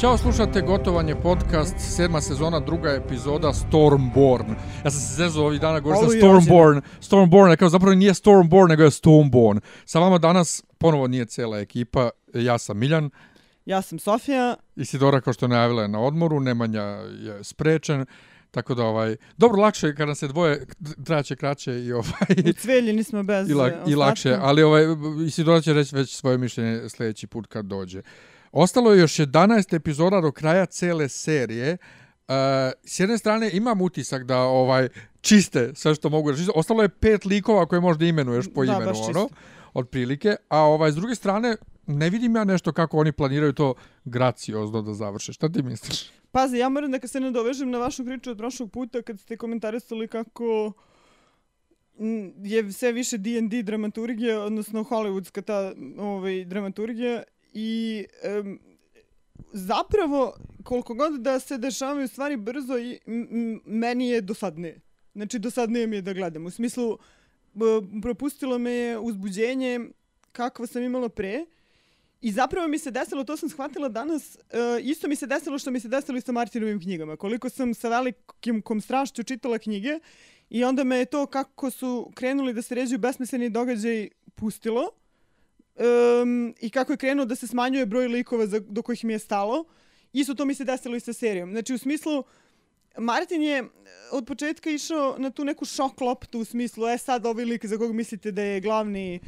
Ćao, slušate Gotovanje podcast, sedma sezona, druga epizoda Stormborn. Ja sam se zezao ovih dana, govorio sam Stormborn. Stormborn, kao zapravo nije Stormborn, nego je Stormborn. Sa vama danas ponovo nije cela ekipa, ja sam Miljan. Ja sam Sofija. Isidora, kao što je najavila, je na odmoru, Nemanja je sprečen. Tako da ovaj dobro lakše kada se dvoje traće kraće i ovaj u cvelji nismo bez i, la, i lakše ali ovaj Isidora će reći već svoje mišljenje sljedeći put kad dođe. Ostalo je još 11 epizoda do kraja cele serije. Uh, s jedne strane imam utisak da ovaj čiste sve što mogu reći. Ostalo je pet likova koje možda imenuješ po da, imenu, ono, od prilike. A ovaj, s druge strane, ne vidim ja nešto kako oni planiraju to graciozno da završe. Šta ti misliš? Pazi, ja moram da se ne dovežem na vašu priču od prošlog puta kad ste komentarisali kako je sve više D&D dramaturgija, odnosno hollywoodska ta ovaj, dramaturgija i um, zapravo koliko god da se dešavaju stvari brzo i meni je dosadne. Znači dosadnije mi je da gledam. U smislu propustilo me je uzbuđenje kakvo sam imala pre. I zapravo mi se desilo, to sam shvatila danas, uh, isto mi se desilo što mi se desilo i sa Martinovim knjigama. Koliko sam sa velikim kom strašću čitala knjige i onda me je to kako su krenuli da se ređuju besmisleni događaj pustilo um, i kako je krenuo da se smanjuje broj likova za, do kojih mi je stalo. Isto to mi se desilo i sa serijom. Znači, u smislu, Martin je eh, od početka išao na tu neku šok loptu u smislu, e sad ovaj lik za kog mislite da je glavni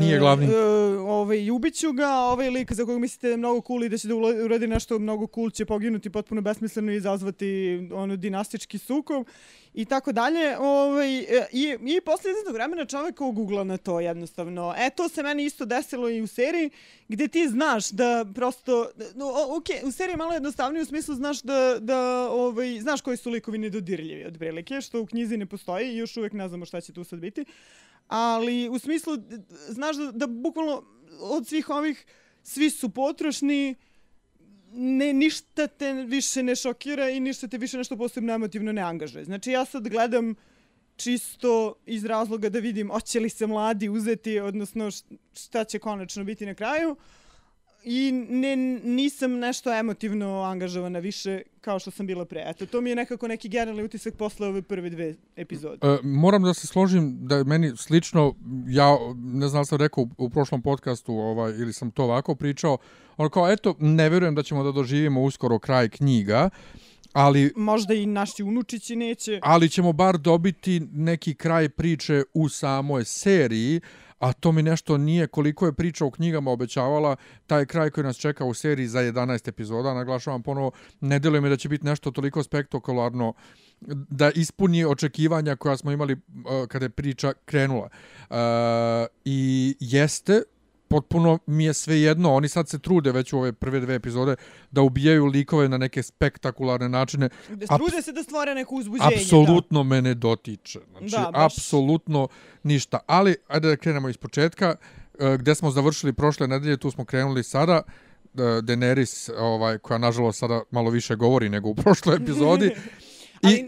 Nije glavni. E, e ovaj, ubiću ga, ovaj lik za kojeg mislite da je mnogo cool i da će da uradi nešto mnogo cool, će poginuti potpuno besmisleno i izazvati ono dinastički sukob i tako dalje. Ovaj, e, I, i posle jednog vremena čovjek ogugla na to jednostavno. E, to se meni isto desilo i u seriji, gdje ti znaš da prosto... No, ok, u seriji malo jednostavnije u smislu znaš da, da ovaj, znaš koji su likovi nedodirljivi od prilike, što u knjizi ne postoji i još uvijek ne znamo šta će tu sad biti ali u smislu, znaš da, da bukvalno od svih ovih, svi su potrošni, ne, ništa te više ne šokira i ništa te više nešto posebno emotivno ne angažuje. Znači ja sad gledam čisto iz razloga da vidim hoće li se mladi uzeti, odnosno šta će konačno biti na kraju i ne, nisam nešto emotivno angažovana više kao što sam bila pre. Eto, to mi je nekako neki generalni utisak posle ove prve dve epizode. E, moram da se složim da je meni slično, ja ne znam sam rekao u, u prošlom podcastu ovaj, ili sam to ovako pričao, ono kao, eto, ne vjerujem da ćemo da doživimo uskoro kraj knjiga, ali možda i naši unučići neće ali ćemo bar dobiti neki kraj priče u samoj seriji a to mi nešto nije koliko je priča u knjigama obećavala, taj kraj koji nas čeka u seriji za 11 epizoda, naglašavam ponovo, ne deluje mi da će biti nešto toliko spektakularno da ispuni očekivanja koja smo imali uh, kada je priča krenula. Uh, I jeste, potpuno mi je sve jedno, oni sad se trude već u ove prve dve epizode da ubijaju likove na neke spektakularne načine. Trude se da stvore neko uzbuđenje. Apsolutno da. mene dotiče. Znači, da, apsolutno ništa. Ali, ajde da krenemo iz početka. E, gde smo završili prošle nedelje, tu smo krenuli sada. E, Daenerys, ovaj, koja nažalost sada malo više govori nego u prošloj epizodi, I,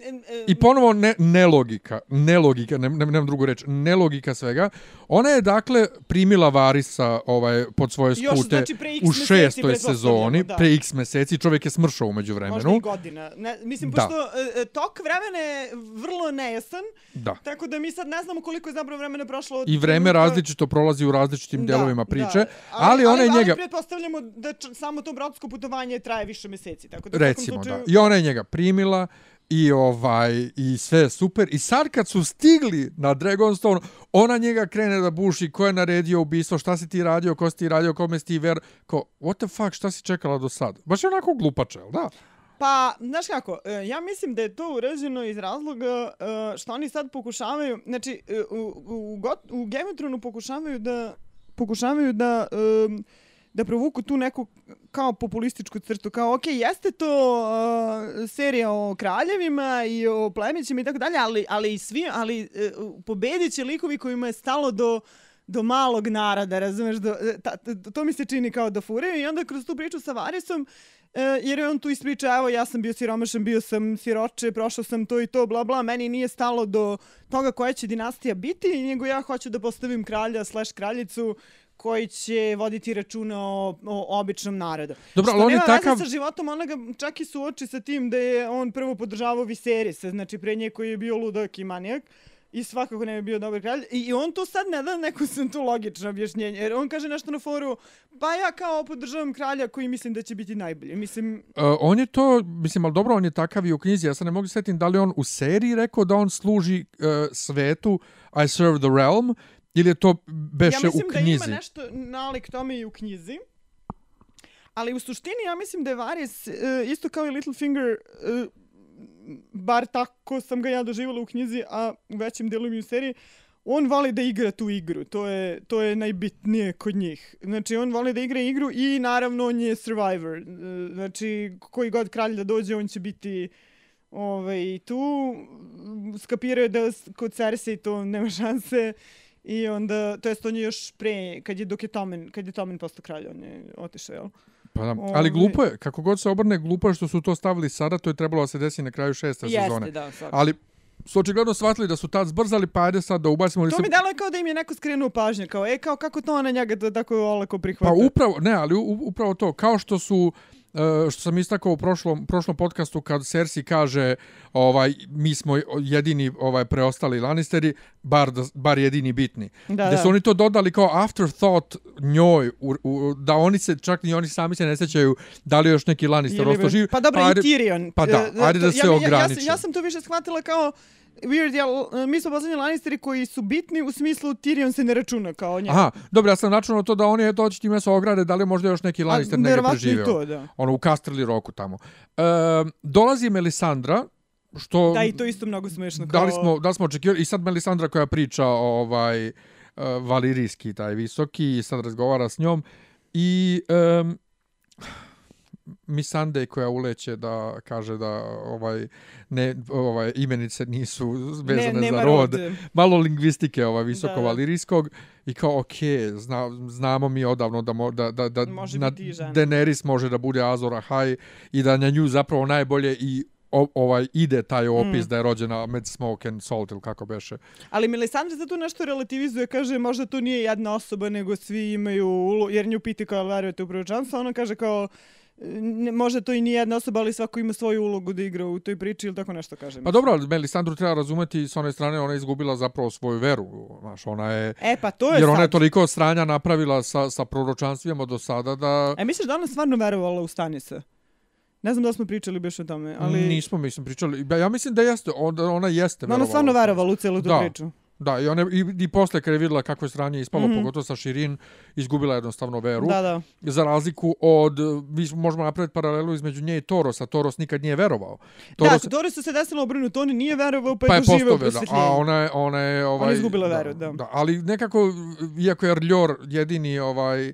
I ponovo ne, nelogika, nelogika, ne, ne, nemam drugu reč, nelogika svega. Ona je dakle primila Varisa ovaj, pod svoje skute znači, u šestoj sezoni, da. pre x meseci, čovjek je smršao umeđu vremenu. Možda i godina. Ne, mislim, da. pošto uh, tok vremena je vrlo nejasan, da. tako da mi sad ne znamo koliko je zapravo vremena prošlo. Od I vreme to... različito prolazi u različitim da, delovima priče, da. ali, ali ona je njega... Ali pretpostavljamo da samo to brodsko putovanje traje više meseci. Tako da Recimo, da. I ona je njega primila, i ovaj i sve super. I sad kad su stigli na Dragonstone ona njega krene da buši ko je naredio ubistvo šta si ti radio ko si ti radio kome si ti ver ko what the fuck šta si čekala do sad? Baš je onako glupače da? Pa, znaš kako, e, ja mislim da je to urađeno iz razloga e, što oni sad pokušavaju, znači e, u, u, u, u Game of Thrones pokušavaju da pokušavaju da um, da provuku tu neku kao populističku crtu, kao ok, jeste to uh, serija o kraljevima i o plemićima i tako dalje, ali, ali i svi, ali uh, pobedit će likovi kojima je stalo do do malog naroda, razumeš, do, e, ta, ta, to mi se čini kao da furaju i onda kroz tu priču sa Varisom, e, jer je on tu ispriča, evo ja sam bio siromašan, bio sam siroče, prošao sam to i to, bla bla, meni nije stalo do toga koja će dinastija biti, nego ja hoću da postavim kralja slash kraljicu koji će voditi računa o, o običnom narodu. Dobro, Što ali on je nema takav... veze sa životom, ona ga čak i suoči sa tim da je on prvo podržavao Viserisa, znači pre nje koji je bio ludak i manijak i svakako ne bi bio dobar kralj. I, I on tu sad ne da neko sam tu logično objašnjenje. Jer on kaže nešto na foru, pa ja kao podržavam kralja koji mislim da će biti najbolji. Mislim... Uh, on je to, mislim, ali dobro, on je takav i u knjizi. Ja se ne mogu setim da li on u seriji rekao da on služi uh, svetu I serve the realm ili je to beše ja u knjizi? Ja mislim da ima nešto nalik tome i u knjizi. Ali u suštini ja mislim da je Varys uh, isto kao i Littlefinger uh, bar tako sam ga ja doživjela u knjizi, a u većim delom i u seriji, on voli da igra tu igru. To je, to je najbitnije kod njih. Znači, on voli da igra igru i naravno on je survivor. Znači, koji god kralj da dođe, on će biti ovaj, tu. Skapiraju da kod Cersei to nema šanse. I onda, to jest on je još pre, kad je dok je Tomen, kad je Tomen postao kralj, on je otišao, jel? Pa da, ali glupo je, kako god se obrne, glupo je što su to stavili sada, to je trebalo da se desi na kraju šeste Jeste, sezone. Da, ali su očigledno shvatili da su tad zbrzali, pa ajde sad da ubacimo... To mi dalo kao da im je neko skrenuo pažnju, kao, e, kao, kako to ona njega to tako olako prihvata? Pa upravo, ne, ali upravo to, kao što su što sam istakao u prošlom, prošlom podcastu kad Cersei kaže ovaj mi smo jedini ovaj preostali Lannisteri, bar, bar jedini bitni. Da, da. su oni to dodali kao afterthought njoj, u, u, da oni se, čak ni oni sami se ne sećaju da li još neki Lannister ostao živ. Pa dobro, pa, i Tyrion. Pa da, e, ajde da se ja, ograniči. Ja, ja, ja sam to više shvatila kao Weird, ja, mi smo poslednji Lannisteri koji su bitni u smislu Tyrion se ne računa kao njega. Aha, dobro, ja sam načunao to da oni je doći time sa ograde, da li možda još neki Lannister ne preživio. to, da. Ono, u Casterly roku tamo. E, dolazi Melisandra, što... Da, i to isto mnogo smešno. Kao... Da li smo, da li smo očekivali, i sad Melisandra koja priča ovaj, uh, valirijski, taj visoki, i sad razgovara s njom, i... Um, Misande koja uleće da kaže da ovaj ne ovaj imenice nisu vezane ne, za rod. rod. Malo lingvistike ovaj visoko valirijskog i kao ok, zna, znamo mi odavno da mo, da da da može na Daenerys može da bude Azor Ahai i da na nju zapravo najbolje i o, ovaj ide taj opis mm. da je rođena med smoke and salt ili kako beše. Ali Melisandre za to nešto relativizuje, kaže možda to nije jedna osoba nego svi imaju jer nju piti kao verujete u proročanstvo, ona kaže kao ne, možda to i nije jedna osoba, ali svako ima svoju ulogu da igra u toj priči ili tako nešto kaže. Pa dobro, ali Melisandru treba razumeti s one strane, ona je izgubila zapravo svoju veru. Znaš, ona je... E, pa to je Jer sad. ona je toliko sranja napravila sa, sa proročanstvima do sada da... E, misliš da ona stvarno verovala u Stanisa? Ne znam da smo pričali biš o tome, ali... Nismo, mislim, pričali. Ja mislim da jeste, ona, ona jeste verovala. Ona stvarno verovala u celu tu da. priču. Da, i, one, i, i posle kad je vidjela kako je sranje ispalo, mm -hmm. pogotovo sa Širin, izgubila jednostavno veru. Da, da. Za razliku od, mi možemo napraviti paralelu između nje i Torosa. Toros nikad nije verovao. Toros... Da, Torosu se desilo obrnuto, on nije verovao, pa, pa je doživao prosvjetljenje. A ona je, ona je, ovaj, ona je izgubila veru, da. da. Ali nekako, iako je Rljor jedini, ovaj,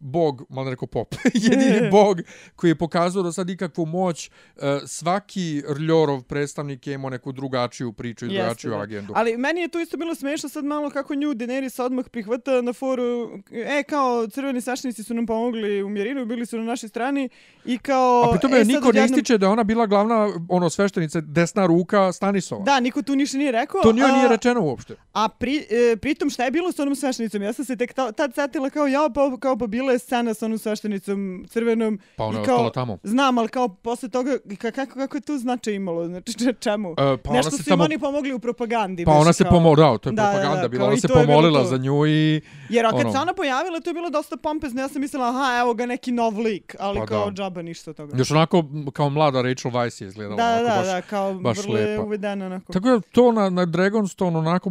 bog, malo rekao pop, jedini bog koji je pokazao da sad ikakvu moć, uh, svaki Rljorov predstavnik je imao neku drugačiju priču i drugačiju Jeste, agendu. Ali meni je to isto bilo smešno sad malo kako nju Daenerys odmah prihvata na foru, e, kao crveni sašnici su nam pomogli u Mjerinu, bili su na našoj strani i kao... A pritom e, niko odjednom... ne ističe da ona bila glavna ono sveštenica, desna ruka Stanisova. Da, niko tu ništa nije rekao. To nije, nije rečeno uopšte. A pri, e, pritom šta je bilo s onom sveštenicom? Ja sam se tek tad setila kao ja, pa, kao pa bila je scena sa onom sveštenicom crvenom. Pa ona je ostala tamo. Znam, ali kao posle toga, kako, kako je to značaj imalo? Znači, čemu? E, pa Nešto su tamo... oni pomogli u propagandi. Pa ona se kao... pomogla, to je da, propaganda da, da, bila. Ona se pomolila za nju i... Jer kad ono... se ona pojavila, to je bilo dosta pompezno. Ja sam mislila, aha, evo ga neki nov lik, ali pa, kao da. džaba ništa toga. Još onako kao mlada Rachel Weisz je izgledala. Da, onako, da, baš, da, kao baš vrlo je uvedeno. Onako. Tako je to na, na Dragonstone onako...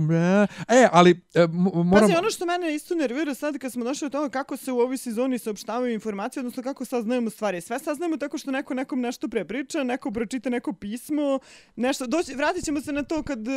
E, ali e, moram... Pazi, ono što mene isto nervira sad kad smo došli do toga kako se u ovoj sezoni saopštavaju informacije, odnosno kako saznajemo stvari. Sve saznajemo tako što neko nekom nešto prepriča, neko pročita neko pismo, nešto. Doći, vratit ćemo se na to kad uh,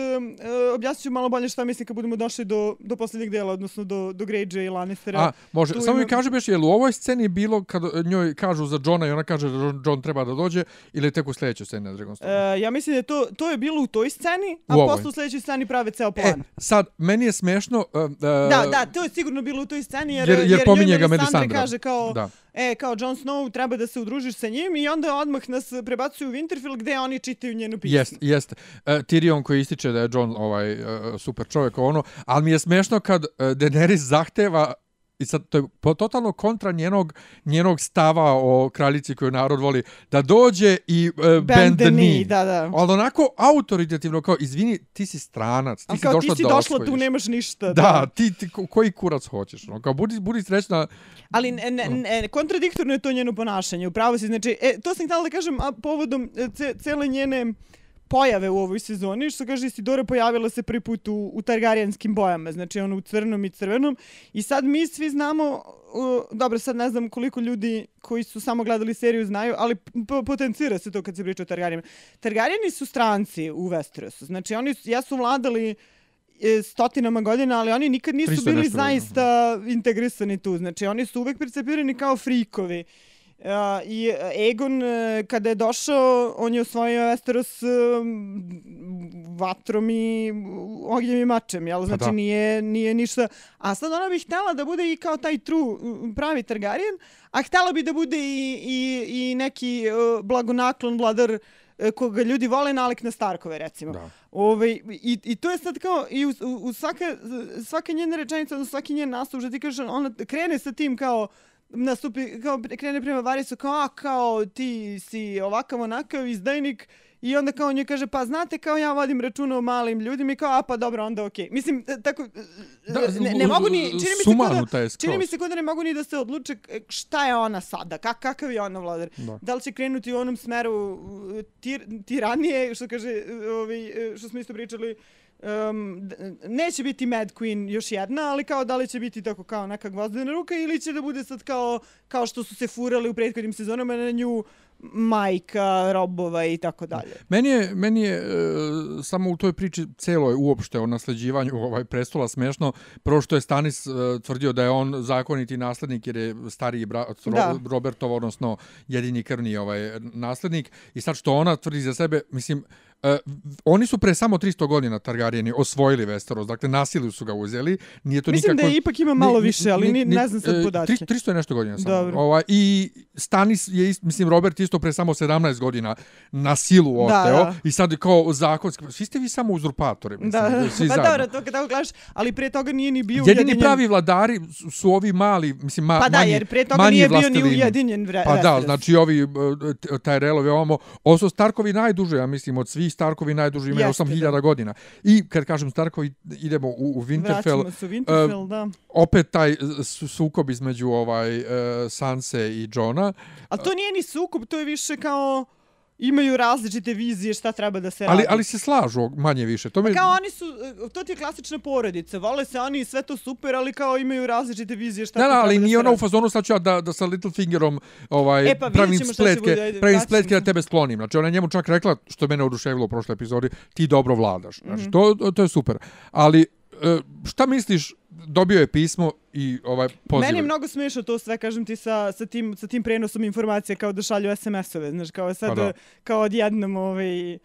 objasnit ću malo bolje šta mislim kad budemo došli do, do posljednjeg dela, odnosno do, do Greyjoy i Lannistera. A, može. Tu Samo ima... mi kaže beš, je li u ovoj sceni bilo kad njoj kažu za Johna i ona kaže da John treba da dođe ili tek u sljedećoj sceni na Dragonstone? Uh, ja mislim da to, to je bilo u toj sceni, a posle u sljedećoj sceni prave ceo plan. E, sad, meni je smešno... Uh, uh, da, da, to je sigurno bilo u toj sceni jer, jer, jer, jer pominje ga Melisandre kaže kao... Da e, kao Jon Snow, treba da se udružiš sa njim i onda odmah nas prebacuju u Winterfell gdje oni čitaju njenu pismu. Jeste, jeste. Uh, Tyrion koji ističe da je Jon ovaj, uh, super čovjek, ono, ali mi je smešno kad uh, Daenerys zahteva i sad to je totalno kontra njenog, njenog stava o kraljici koju narod voli, da dođe i uh, bend, bend the knee. Da, da. Ali onako autoritativno, kao, izvini, ti si stranac, ti si kao, došla ti si da došla, tu nemaš ništa. Da, da. ti, ti, ko- koji kurac hoćeš, no, kao, budi, budi srećna, Ali ne, ne, ne, kontradiktorno je to njeno ponašanje, upravo si, znači, e, to sam htjela da kažem a, povodom e, ce, cele njene pojave u ovoj sezoni, što kaže Isidora pojavila se prvi put u, u Targaryanskim bojama, znači ono u crnom i crvenom. I sad mi svi znamo, uh, dobro sad ne znam koliko ljudi koji su samo gledali seriju znaju, ali po- potencira se to kad se priča o Targaryenima. Targaryeni su stranci u Westerosu, znači oni su, jesu vladali e, stotinama godina, ali oni nikad nisu 300 bili zaista integrisani tu. Znači, oni su uvek percepirani kao frikovi. Uh, I Egon, uh, kada je došao, on je osvojio Westeros um, vatrom i ognjem i mačem, jel? Znači, da. nije, nije ništa... A sad ona bi htjela da bude i kao taj true, pravi Targaryen, a htjela bi da bude i, i, i neki uh, blagonaklon vladar uh, koga ljudi vole nalik na Starkove, recimo. Da. Ove, i, I to je sad kao, i u, u, u svaka, svaka njena rečenica, svaki njen nastup, što ti kažeš, ona krene sa tim kao, nastupi, kao krene prema Varisu, kao, a, kao, ti si ovakav, onakav, izdajnik, I onda kao nje kaže, pa znate kao ja vodim računa o malim ljudima i kao, a pa dobro, onda okej. Mislim, e, tako, Da, ne, ne mogu ni, čini mi se kao sumanuta je da, čini mi se kao da ne mogu ni da se odluče e, šta je ona sada, kak, kakav je ona vladar. Da. Da li će krenuti u onom smeru uh, tir, tiranije, što kaže, uh, ovaj, uh, što smo isto pričali, um, neće biti Mad Queen još jedna, ali kao da li će biti tako kao neka gvozdena ruka ili će da bude sad kao, kao što su se furali u prethodnim sezonama na nju majka, robova i tako dalje. Meni je, meni je e, samo u toj priči celoj uopšte o nasleđivanju ovaj prestola smešno. Prvo što je Stanis e, tvrdio da je on zakoniti naslednik jer je stariji brat Da. Robertov, odnosno jedini krvni ovaj naslednik. I sad što ona tvrdi za sebe, mislim, e, oni su pre samo 300 godina Targaryeni osvojili Westeros, dakle nasili su ga uzeli. Nije to Mislim nikako... da je ipak ima malo ni- više, ali ni, ni- ne znam sad e, podatke. 300 300 je nešto godina samo. Dobro. Ovaj, I Stanis je, mislim, Robert isto pre samo 17 godina na silu Da, oteo da. i sad kao zakonski, svi ste vi samo uzurpatori, mislim, Da, svi pa dobro, to kad tako gledaš, ali pre toga nije ni bio Jedini ujedinjen. pravi vladari su, su ovi mali, mislim, ma, Pa da, manji, jer pre toga nije bio ni ujedinjen vre, Pa da, znači ovi e, t- Tyrelovi ovamo, ovo su Starkovi najduže, ja mislim, od svih Starkovi najduže imaju Jeste, 8000 godina. I kad kažem Starkovi, idemo u, u Winterfell, Vraćamo se u Winterfell, da. opet taj su, sukob između ovaj uh, Sanse i Johna, Ali to nije ni sukob, to je više kao imaju različite vizije šta treba da se radi. ali, ali se slažu manje više. To me, Kao oni su, e, to ti je klasična porodica, vole se oni sve to super, ali kao imaju različite vizije šta Da, da, treba ali da nije se ona u fazonu sad ću ja da, da sa Littlefingerom ovaj, E, pa pravim spletke, bude, pravim spletke da se. tebe sklonim. Znači ona je njemu čak rekla, što mene oduševilo u prošloj epizodi, ti dobro vladaš. Znači, Mhm. to, to je super. Ali šta misliš, dobio je pismo i ovaj poziv. Meni je mnogo smiješno to sve, kažem ti, sa, sa, tim, sa tim prenosom informacija kao da šalju SMS-ove, znaš, kao sad, Pa da. kao odjednom, ovaj,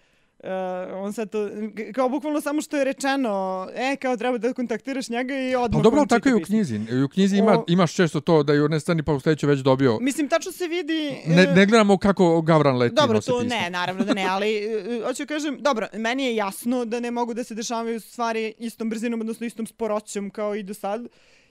Uh, on sad to, kao bukvalno samo što je rečeno, e, kao treba da kontaktiraš njega i odmah Pa dobro, tako je u knjizi. U knjizi ima, O- imaš često to da je u nestani pa u sledećoj već dobio. Mislim, tačno se vidi... Ne, e, ne gledamo kako Gavran leti Dobro, to ne, naravno da ne, ali e, hoću kažem, dobro, meni je jasno da ne mogu da se dešavaju stvari istom brzinom, odnosno istom sporoćom kao i do sad,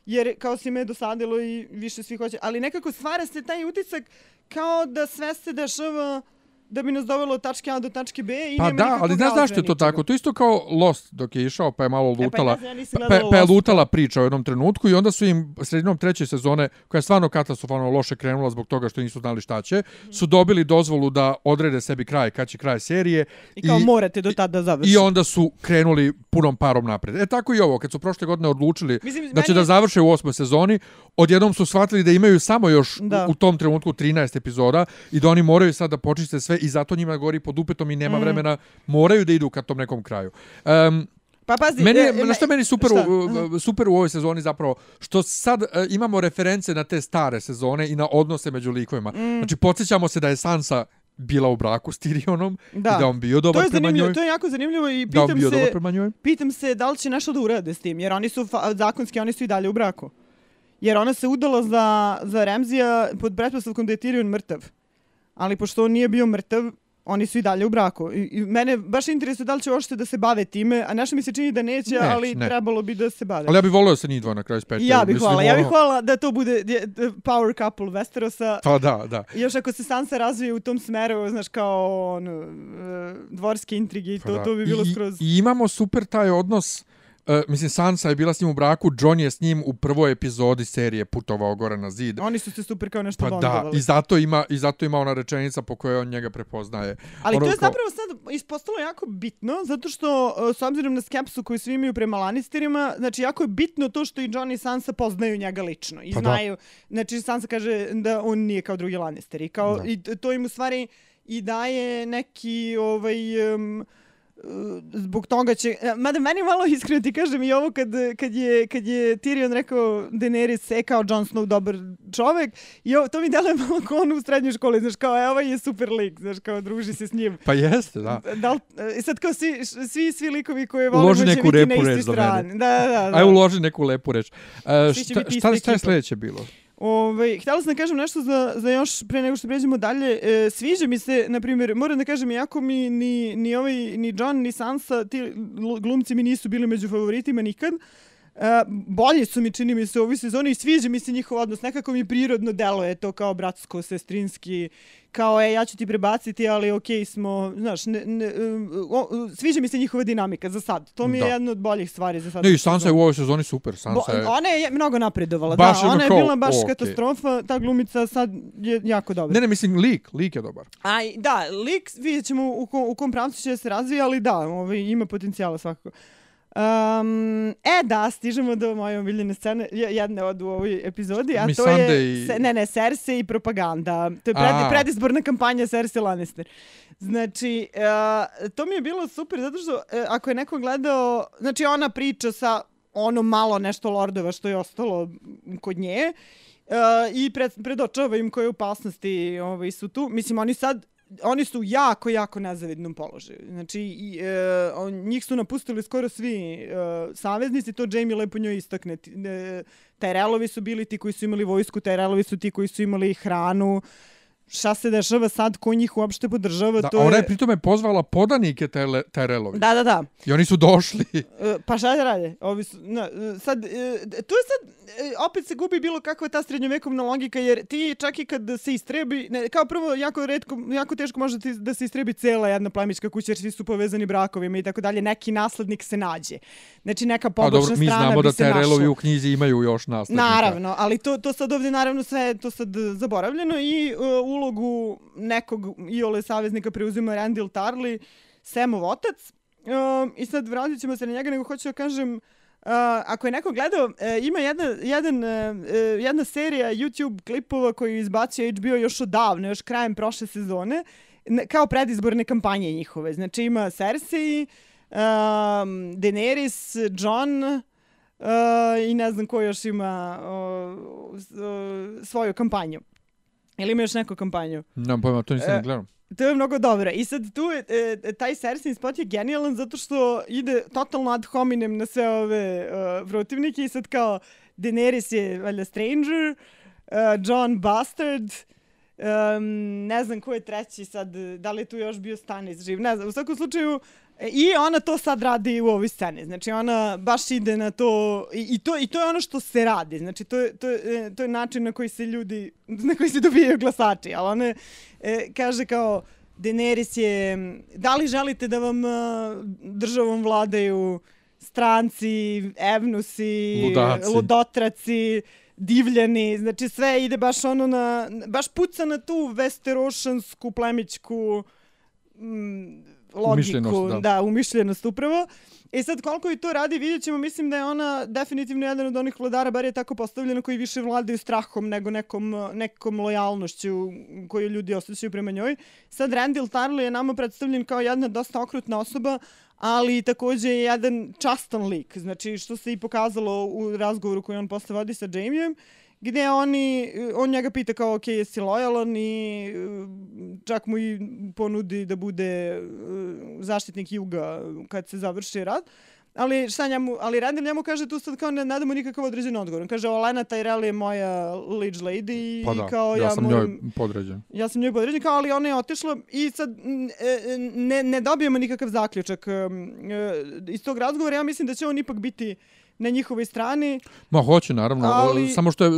jer kao si me dosadilo i više svi hoće, ali nekako stvara se taj utisak kao da sve se dešava da bi nas dovelo od tačke A do tačke B i Pa nema da, nikakvog ali znaš zašto je to tako? To isto kao Lost dok je išao pa je malo lutala. E, pa, ja, Pa, pa je lutala priča u jednom trenutku i onda su im sredinom treće sezone, koja je stvarno katastrofalno loše krenula zbog toga što nisu znali šta će, su dobili dozvolu da odrede sebi kraj, kad će kraj serije. I kao morate do tada završiti. I onda su krenuli punom parom napred. E tako i ovo, kad su prošle godine odlučili Mislim, da će meni da završe u osmoj sezoni, odjednom su shvatili da imaju samo još Da. u tom trenutku 13 epizoda i da oni moraju sad da počiste sve i zato njima gori pod upetom i Mm. nema vremena, moraju da idu ka tom nekom kraju. Um, Pa pazi, Meni je, e, na što meni super, šta? u, super u ovoj sezoni zapravo, što sad e, imamo reference na te stare sezone i na odnose među likovima. Mm. Znači, podsjećamo se da je Sansa bila u braku s Tyrionom Da. i da on bio dobar prema njoj. to je jako zanimljivo i Da pitam se, pitam se da li će nešto da urade s tim, jer oni su zakonski, oni su i dalje u braku. Jer ona se udala za, za Remzija pod pretpostavkom da je Tyrion mrtav. Ali pošto on nije bio mrtav, oni su i dalje u braku. I, i mene baš interesuje da li će uopšte da se bave time, a nešto mi se čini da neće, Neće, ali ne. trebalo bi da se bave. Ali ja bih volio da se njih dva na kraju spečaju. I ja bih hvala, ja bih ono- hvala da to bude power couple Westerosa. Pa da, da. Još ako se Sansa razvije u tom smeru, znaš, kao ono, e, dvorske intrige i Pa to, da. to bi bilo I, skroz... I imamo super taj odnos Uh, mislim, Sansa je bila s njim u braku, John je s njim u prvoj epizodi serije putovao gore na zid. Oni su se super kao nešto Pa da, bondovali. i zato ima i zato ima ona rečenica po kojoj on njega prepoznaje. Ali Ono to je kao- zapravo sad ispostalo jako bitno, zato što e, s obzirom na skepsu koju svi imaju prema Lannisterima, znači jako je bitno to što i Jon i Sansa poznaju njega lično. I Pa da. znaju, znači Sansa kaže da on nije kao drugi Lannister. I, kao, Da. i to im u stvari i daje neki ovaj... Um, zbog toga će... e, Mada meni malo iskreno ti kažem i ovo kad, kad, je, kad je Tyrion rekao Daenerys e kao Jon Snow dobar čovek i ovo, to mi deluje malo kao on u srednjoj školi, znaš kao e, ovaj je super lik, znaš kao druži se s njim. Pa jeste, da. Da li, e, sad kao svi, svi, svi likovi koje volimo Uloži će neku biti na istoj za strani. Da, da, da. Aj uloži neku lepu reč. Uh, šta, šta, šta je sljedeće bilo? Ove, htjela sam da kažem nešto za, za još pre nego što pređemo dalje. E, sviđa mi se, na primjer, moram da kažem, jako mi ni, ni, ovaj, ni John, ni Sansa, ti glumci mi nisu bili među favoritima nikad. E, bolji su mi, čini mi se, u ovoj sezoni i sviđa mi se njihov odnos. Nekako mi prirodno deluje to kao bratsko, sestrinski, kao e, ja ću ti prebaciti, ali okej smo, znaš, ne, ne, um, o, sviđa mi se njihova dinamika za sad. To mi je Da. jedna od boljih stvari za sad. Ne, i Sansa je u ovoj sezoni super. Bo, Sansa je... ona je mnogo napredovala, Baš da, ona je bila baš okej. katastrofa, ta glumica sad je jako dobra. Ne, ne, mislim, lik. Lik je dobar. Aj, da, lik vidjet ćemo u, kom, u kom pravcu će se razvija, ali da, ovaj, ima potencijala svakako. Um, e, da, stižemo do moje omiljene scene, je- jedne od u ovoj epizodi, a to Missandei je, i- se, ne, ne, Cersei i propaganda. To je pred, predizborna kampanja Cersei Lannister. Znači, uh, to mi je bilo super, zato što uh, ako je neko gledao, znači ona priča sa ono malo nešto lordova što je ostalo kod nje, uh, i pred, predočava im koje opasnosti ovaj, su tu. Mislim, oni sad oni su u jako, jako nezavidnom položaju. Znači, i, e, on, njih su napustili skoro svi e, saveznici, to Jamie lepo njoj istakne. E, Tyrelovi su bili ti koji su imali vojsku, Tyrelovi su ti koji su imali hranu. Šta se dešava sad, ko njih uopšte podržava, Da, to a ona je... pritome pozvala podanike Tyle- Tyrelovi. Da, da, da. I oni su došli. E, Pa šta da rade? Ovi su, na, e, sad, e, tu je sad, e, opet se gubi bilo kakva ta srednjovekovna logika, jer ti čak i kad se istrebi, ne, kao prvo, jako, redko, jako teško može ti, da se istrebi cela jedna plemička kuća, jer svi su povezani brakovima i tako dalje, neki naslednik se nađe. Znači, neka A pobočna dobro, mi strana znamo bi da se Tyrelovi našla. u knjizi imaju još nastavnika. Naravno, ali to, to sad ovdje naravno sve to sad zaboravljeno i uh, ulogu nekog iole saveznika preuzima Randall Tarly, Samov otac. Um, I sad vratit ćemo se na njega, nego hoću da kažem, uh, ako je neko gledao, uh, ima jedna, jedan, uh, jedna serija YouTube klipova koju je izbacio HBO još odavno, još krajem prošle sezone, kao predizborne kampanje njihove. Znači ima Cersei, um, Daenerys, Jon, Uh, I ne znam ko još ima uh, uh, svoju kampanju. Ili ima još neku kampanju? Nemam pojma, to nisam E, gledao. To je mnogo dobro. I sad tu je, e, taj Cersei spot je genijalan zato što ide totalno ad hominem na sve ove uh, protivnike i sad kao Daenerys je valjda stranger, uh, John bastard, um, ne znam ko je treći sad, da li je tu još bio Stannis živ, ne znam, u svakom slučaju e, i ona to sad radi u ovoj sceni, znači ona baš ide na to i, i, to, i to je ono što se radi, znači to je, to je, e, to je način na koji se ljudi, na koji se dobijaju glasači, ali ona e, kaže kao Daenerys je, da li želite da vam uh, državom vladaju stranci, evnusi, Ludaci. ludotraci, divljani, znači sve ide baš ono na, baš puca na tu vesterošansku plemićku mm, logiku, Umišljenost, da. da, umišljenost upravo. I sad koliko i to radi, vidjet ćemo, mislim da je ona definitivno jedan od onih vladara, bar je tako postavljena, koji više vladaju strahom nego nekom, nekom lojalnošću koju ljudi osjećaju prema njoj. Sad Randall Tarly je nama predstavljen kao jedna dosta okrutna osoba, ali takođe je jedan častan lik, znači što se i pokazalo u razgovoru koji on posle vodi sa Jamijem, gde oni, on njega pita kao, ok, jesi lojalan i uh, čak mu i ponudi da bude uh, zaštitnik juga kad se završi rad. Ali šta njemu, ali Randall njemu kaže tu sad kao ne nadamo nikakav određen odgovor. On kaže Olena Tyrell je moja liege lady Pa i da, kao ja, ja, sam moram, njoj podređen. ja sam njoj podređen, kao ali ona je otišla i sad e, ne, ne dobijemo nikakav zaključak e, iz tog razgovora. Ja mislim da će on ipak biti na njihovoj strani. Ma hoće naravno, Ali- samo što je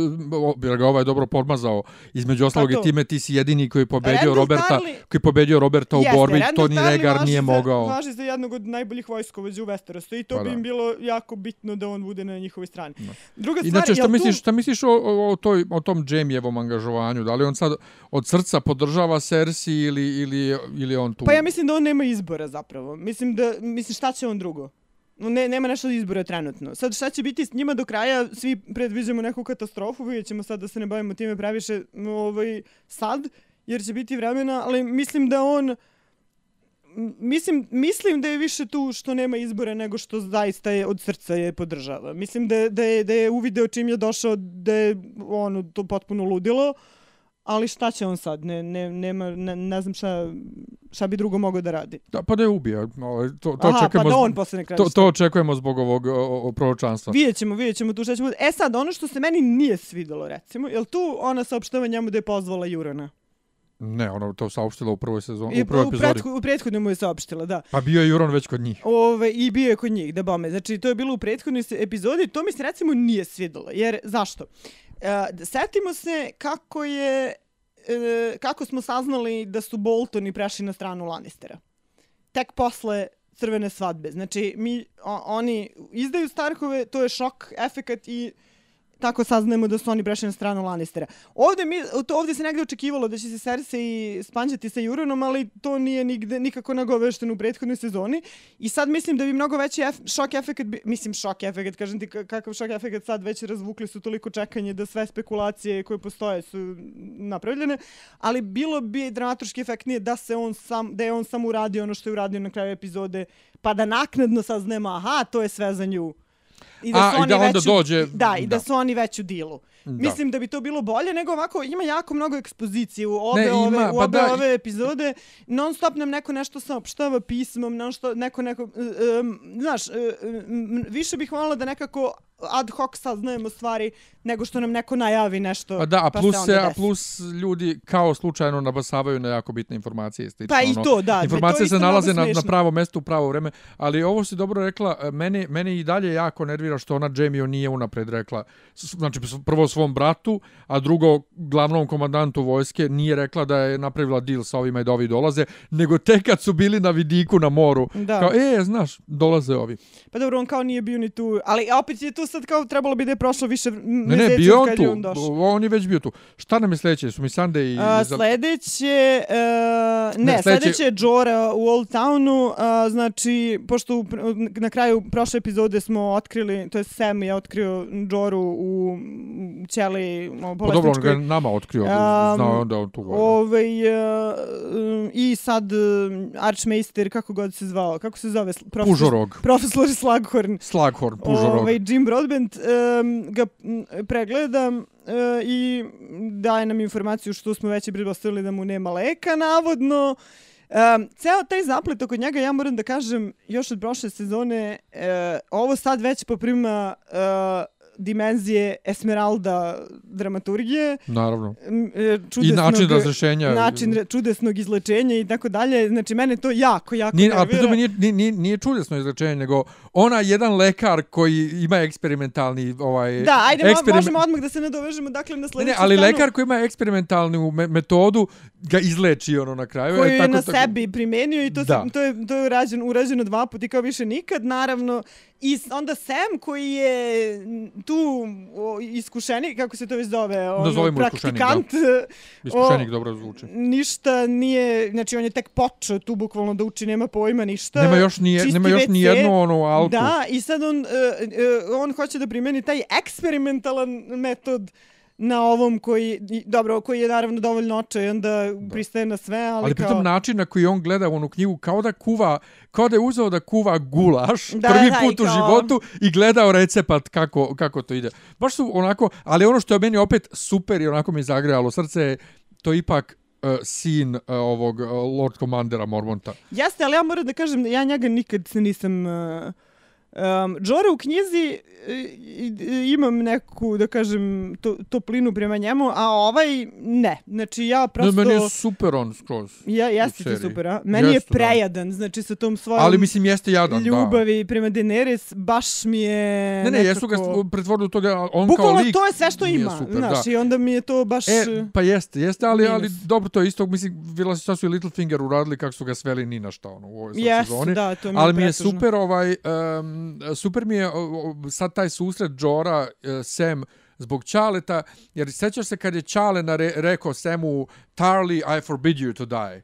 jer ga ovaj dobro podmazao. Između ostalog Pa i time ti si jedini koji je pobedio Randall Roberta, Tarly- koji pobedio Roberta u Jeste, borbi, Randall Tarly Regar nije za- mogao. Važi za jednog od najboljih vojskovođa u Westerosu i to Pa bi im bilo jako bitno da on bude na njihovoj strani. Druga stvar, Inače, šta tu- misliš, šta misliš o, o, o, toj, o tom Jamievom angažovanju? Da li on sad od srca podržava Cersei ili, ili, ili on tu? Pa ja mislim da on nema izbora zapravo. Mislim da mislim šta će on drugo? Ne, nema nešto izbora trenutno. Sad šta će biti s njima do kraja, svi predviđamo neku katastrofu, vidjet ćemo sad da se ne bavimo time previše ovaj, sad, jer će biti vremena, ali mislim da on Mislim, mislim da je više tu što nema izbora nego što zaista je od srca je podržava. Mislim da, da, je, da je uvideo čim je došao da je ono, to potpuno ludilo, ali šta će on sad? Ne, ne, nema, ne, ne znam šta, šta bi drugo mogao da radi. Da, pa da je ubija. To, to, Aha, pa očekujemo da zbog- on posle kraja. to, to očekujemo zbog ovog o, o, proročanstva. Vidjet ćemo, vidjet ćemo tu šta ćemo. E sad, ono što se meni nije svidelo, recimo, jel tu ona saopštava njemu da je pozvala Jurana? Ne, ona to saopštila u prvoj sezoni, u prvoj u, epizodi. pretho, u prethodnoj mu je saopštila, da. Pa bio je Juron već kod njih. Ove, I bio je kod njih, da bome. Znači, to je bilo u prethodnoj epizodi, to mi se recimo nije svidelo. Jer, zašto? E, setimo se kako je, e, kako smo saznali da su Boltoni prešli na stranu Lannistera. Tek posle crvene svadbe. Znači, mi, o, oni izdaju Starkove, to je šok, efekat i tako saznajemo da su oni prešli na stranu Lannistera. Ovde, mi, to, ovde se negde očekivalo da će se Cersei spanđati sa Juronom, ali to nije nigde, nikako nagovešteno u prethodnoj sezoni. I sad mislim da bi mnogo veći ef, šok efekat, bi, mislim šok efekat, kažem ti kakav šok efekat sad već razvukli su toliko čekanje da sve spekulacije koje postoje su napravljene, ali bilo bi dramaturški efektnije da se on sam, da je on sam uradio ono što je uradio na kraju epizode, pa da naknadno saznemo, aha, to je sve za nju. I A, su i da onda već u- dođe- Da, i da, da. su oni već u dilu. Da. Mislim da bi to bilo bolje, nego ovako ima jako mnogo ekspozicije u obe, Ne, ima, ove, u pa obe da, i- ove epizode. Non stop nam neko nešto saopštava pismom, non što neko neko... Um, znaš, um, više bih voljela da nekako ad hoc saznajemo stvari nego što nam neko najavi nešto. Pa da, a pa plus, se se, a plus ljudi kao slučajno nabasavaju na jako bitne informacije. i Slično, Pa i ono. to, da. Informacije to se isto nalaze na, na pravo mesto u pravo vreme, ali ovo si dobro rekla, e, meni, meni i dalje jako nervira što ona Jamie nije unapred rekla, znači prvo svom bratu, a drugo glavnom komandantu vojske nije rekla da je napravila deal sa ovima i da ovi dolaze, nego tek kad su bili na vidiku na moru, Da. kao, e, znaš, dolaze ovi. Pa dobro, on kao nije bio ni tu, ali opet je tu sad kao trebalo bi da je prošlo više Ne, meseci ne, bio on tu, je on došao. on je već bio tu. Šta nam je sljedeće? Su mi Sunday i... A, sledeće, uh, ne, Ne, sledeće... sledeće je Jora u Old Townu, a, znači, pošto na kraju prošle epizode smo otkrili, to je Sam je otkrio Joru u u ćeli o, Pa dobro, on ga je nama otkrio, Um, znao je onda on tu. valjda. Ovaj, uh, I sad uh, Archmeister, kako god se zvao, kako se zove? Profesor, Pužorog. Profesor Slughorn. Slughorn, Pužorog. Ovaj, Jim Broadbent um, ga pregleda i daje nam informaciju što smo već i pretpostavili da mu nema leka, navodno. Um, ceo taj zaplet oko njega, ja moram da kažem, još od prošle sezone, uh, ovo sad već poprima uh, dimenzije Esmeralda dramaturgije. Naravno. e, I Čudesnog, način razrešenja. način čudesnog izlečenja i tako dalje. Znači, mene to jako, jako Nije, a nervira. pritom nije, nije, nije, nije čudesno izrečenje, nego ona jedan lekar koji ima eksperimentalni ovaj Da, ajde, eksperiment- možemo odmah da se nadovežemo dakle na Ne, sledeću ne, ali scenu lekar koji ima eksperimentalnu me metodu ga izleči ono na kraju. koju e, je tako, na tako, sebi primenio i to, Da. se, to je, to je urađeno, urađeno dva puta i kao više nikad, naravno. I onda Sam koji je tu iskušenik, kako se to već zove, ono, Nazovimo iskušenik, da. praktikant, Iskušenik o, dobro zvuči. ništa nije, znači on je tek počeo tu bukvalno da uči, nema pojma ništa. Nema još ni, čisti nema još ni WC. jednu onu alku. Da, i sad on, uh, uh, on hoće da primeni taj eksperimentalan metod na ovom koji, dobro, koji je naravno dovoljno očajan da pristaje na sve, ali, Ali kao... pritom način na koji on gleda u onu knjigu kao da kuva, kao da je uzeo da kuva gulaš Da, prvi da, put u kao- životu i gledao recept kako, kako to ide. Baš su onako, ali ono što je meni opet super i onako mi zagrejalo srce to ipak uh, sin uh, ovog uh, Lord Commandera Mormonta. Jeste, ali ja moram da kažem ja njega nikad se nisam uh, Um, Džora u knjizi e, imam neku, da kažem, to, toplinu prema njemu, a ovaj ne. Znači ja Ne, prosto... meni je super on skroz. Ja, jeste ti super, a? Meni Jeste, je prejadan, znači sa tom svojom Ali mislim jeste jadan, da. ljubavi prema Daenerys, baš mi je Ne, ne, jesu ga nekako... pretvorili u toga, on kao Bukvalno lik... to je sve što ima, super, znaš, da. i onda mi je to baš... E, pa jeste, jeste, ali, ali minus. dobro, to je isto, mislim, vidjela si šta su i Littlefinger uradili, kako su ga sveli ni na šta, ono, u ovoj sad Jes, sezoni. da, to mi je Ali mi je pretužno. super ovaj um, super mi je sad taj susret Jora uh, Sam zbog Čaleta, jer sećaš se kad je Čale nare, rekao Samu Tarly, I forbid you to die.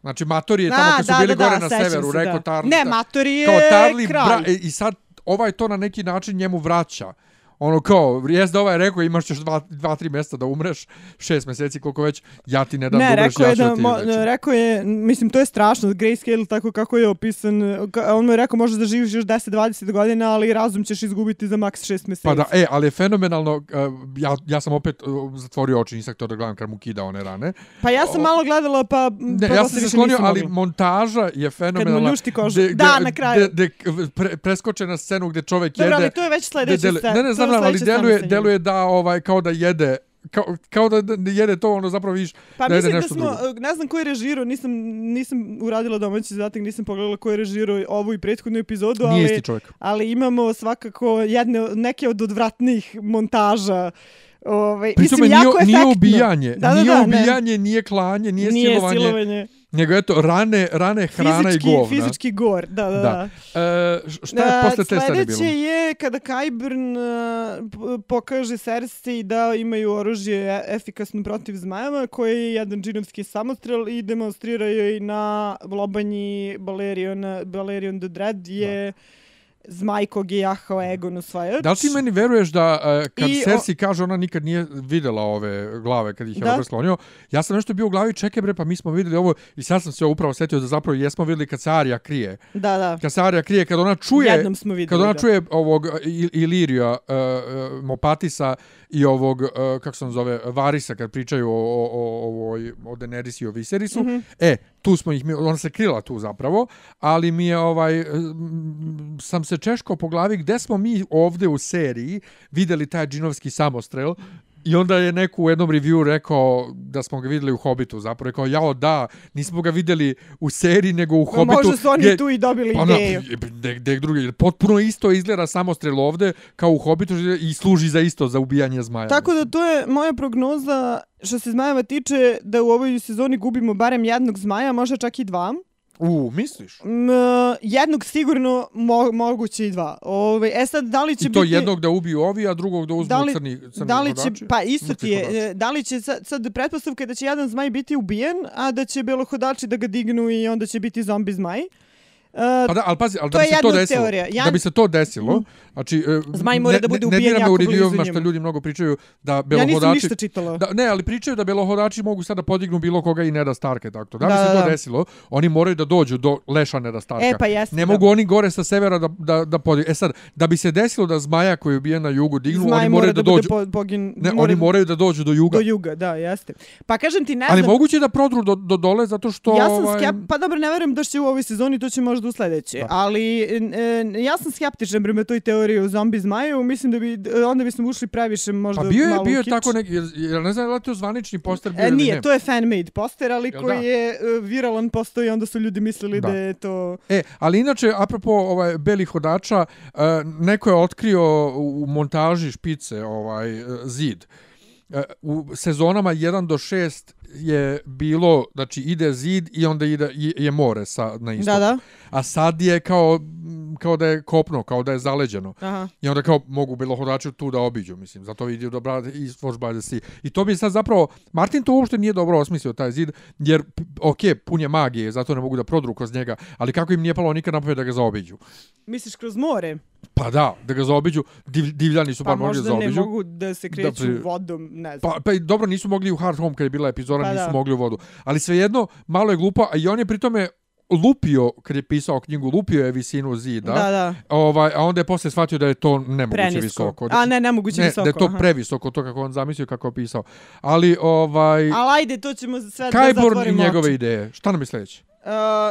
Znači, Matori je tamo A, kad su da, bili da, gore da, na severu, se, rekao da. Tarly. Ne, da- Matori je kao Tarly, kralj. bra, e, i sad ovaj to na neki način njemu vraća. Ono kao, jes da ovaj rekao imaš još dva, dva, tri mjesta da umreš, šest mjeseci koliko već, ja ti ne dam Ne, da umreš, rekao ja ću da, da ti mo, izlečim. rekao je, mislim, to je strašno, grayscale tako kako je opisan, on mu je rekao možeš da živiš još 10-20 godina, ali razum ćeš izgubiti za maks 6 mjeseci. Pa da, e, ali je fenomenalno, uh, ja, ja sam opet uh, zatvorio oči, nisam htio da gledam kad mu kida one rane. Pa ja sam malo gledala, pa, Ne, pa ja sam se sklonio, ali montaža je fenomenalna. ljušti kožu. Gde- Da, gde- na kraju. Gde, gde pre, preskoče na scenu gde čovjek Dobro, jede. ali to je već dele- scena. Ne, ne, to znam, ali deluje, deluje da ovaj, kao da jede kao, kao da jede to, ono zapravo vidiš Pa da jede mislim da smo, drugo. ne znam ko je režirao, nisam, nisam uradila domaći zadatak, nisam pogledala ko je režirao ovu i prethodnu epizodu, Nije ali, isti čovjek. ali imamo svakako jedne, neke od odvratnih montaža. Ovaj, Pri mislim, nije, jako nije efektno. ubijanje, Da, da, nije da, ne. ubijanje, nije klanje, nije, Nije silovanje, silovanje. Nego eto rane, rane hrana Fizički, i govna. fizički gor, da, da, da. Da. E, šta je E, posle te scene bilo? Sledeće je kada uh, p- pokaže Cersei da imaju oružje e- efikasno protiv zmajeva, koji je jedan džinovski samostrel i demonstrira joj na lobanji Balerion, Balerion the Dread je zmaj kog je jahao Egon osvajač. Da li ti meni veruješ da uh, kad I I o- Cersei kaže ona nikad nije videla ove glave kad ih je Da. Robert sklonio, ja sam nešto bio u glavi, čekaj bre, pa mi smo videli ovo i sad sam se upravo setio da zapravo jesmo videli kad se Arya krije. Da, da. Kad se Arya krije, kad ona čuje, Jednom smo videli. kad ona da. čuje ovog Il- Ilirija, uh, uh, Mopatisa i ovog, uh, kako se on zove, Varisa, kad pričaju o, o, o, ovoj, o Daenerys i o Viserisu, Mhm. -hmm. e, tu smo ih, ona se krila tu zapravo, ali mi je ovaj, mm, sam se češkao po glavi gde smo mi ovde u seriji videli taj džinovski samostrel I onda je neko u jednom review rekao da smo ga videli u Hobbitu, zapravo rekao, jao da, nismo ga videli u seriji, nego u Pa Hobbitu. Možda su oni gdje- tu i dobili Pa ideju. gde drugi, potpuno isto izgleda samostrel ovde, kao u Hobbitu i služi za isto, za ubijanje zmaja. Tako da to je moja prognoza što se zmajeva tiče da u ovoj sezoni gubimo barem jednog zmaja, možda čak i dva. U, misliš? M, jednog sigurno mo, moguće i dva. Ove, e sad, da li će I to biti... jednog da ubiju ovi, a drugog da uzmu Da li- crni, crni Da li će, hodači? pa isto ti je, e, da li će sad, sad pretpostavka je da će jedan zmaj biti ubijen, a da će belohodači da ga dignu i onda će biti zombi zmaj. Uh, Pa da, ali pazi, ali da bi se to desilo, teorija. Ja- da bi se to desilo, znači, e, Zmaj mora ne, da bude ubijen jako u blizu reviewovima što ljudi mnogo pričaju da ja nisam belohodači... ništa čitala. Da, ne, ali pričaju da belohodači mogu sada podignu bilo koga i Neda Starka, tako. Da, Da, bi se da, to da. desilo, oni moraju da dođu do leša Neda Starka. E, pa jeste. Ne da. mogu oni gore sa severa da, da, da podignu. E sad, da bi se desilo da zmaja koji je ubijen na jugu dignu, Zmaj oni mora moraju da, bude dođu... po, pogin, Ne, mora oni moraju da dođu do juga. do juga, da, jeste. Pa kažem ti, ne ali znam, moguće je da prodru do, do dole zato što... Ja sam ovaj, skep... Pa dobro, ne verujem da će u ovoj sezoni, to će možda u sledeće. Da. Ali e, ja sam skeptičan prema toj teoriji o zombi zmaju. Mislim da bi, e, onda bismo ušli previše možda Pa bio je, bio je tako neki, jer ne znam da li to zvanični poster bio E, nije, ne. to je fan-made poster, ali Jel koji da? je e, viralan postoji, onda su ljudi mislili da, Da. je to... E, ali inače, apropo ovaj, belih hodača, uh, neko je otkrio u montaži špice ovaj zid. Uh, u sezonama 1 do 6 je bilo, znači ide zid i onda ide, je more sa, na istoku. Da, da. A sad je kao, kao da je kopno, kao da je zaleđeno. Aha. I onda kao mogu belohodači tu da obiđu, mislim. Zato vidi da brate i Forge by the Sea. I to bi sad zapravo, Martin to uopšte nije dobro osmislio taj zid, jer, ok, pun je magije, zato ne mogu da prodru kroz njega, ali kako im nije palo nikad napamet da ga zaobiđu? Misliš kroz more? Pa da, da ga zaobiđu, div, divljani su Pa bar mogli da možda ne zaobiđu. mogu da se kreću pri- vodom, ne znam. Pa, pa dobro, nisu mogli u Hard Home kad je bila epizoda, Pa nisu da. mogli u vodu. Ali svejedno, malo je glupo, a i on je pritome lupio, kad je pisao knjigu, lupio je visinu zida. Da, da. Ovaj, a onda je posle shvatio da je to nemoguće Prenisko. visoko. A ne, nemoguće ne, visoko. da je to aha. previsoko, to kako on zamislio, kako je opisao. Ali, ovaj, Ali ajde, to ćemo sve da Kajborn i zatvorimo njegove oči. ideje. Šta nam je sljedeće?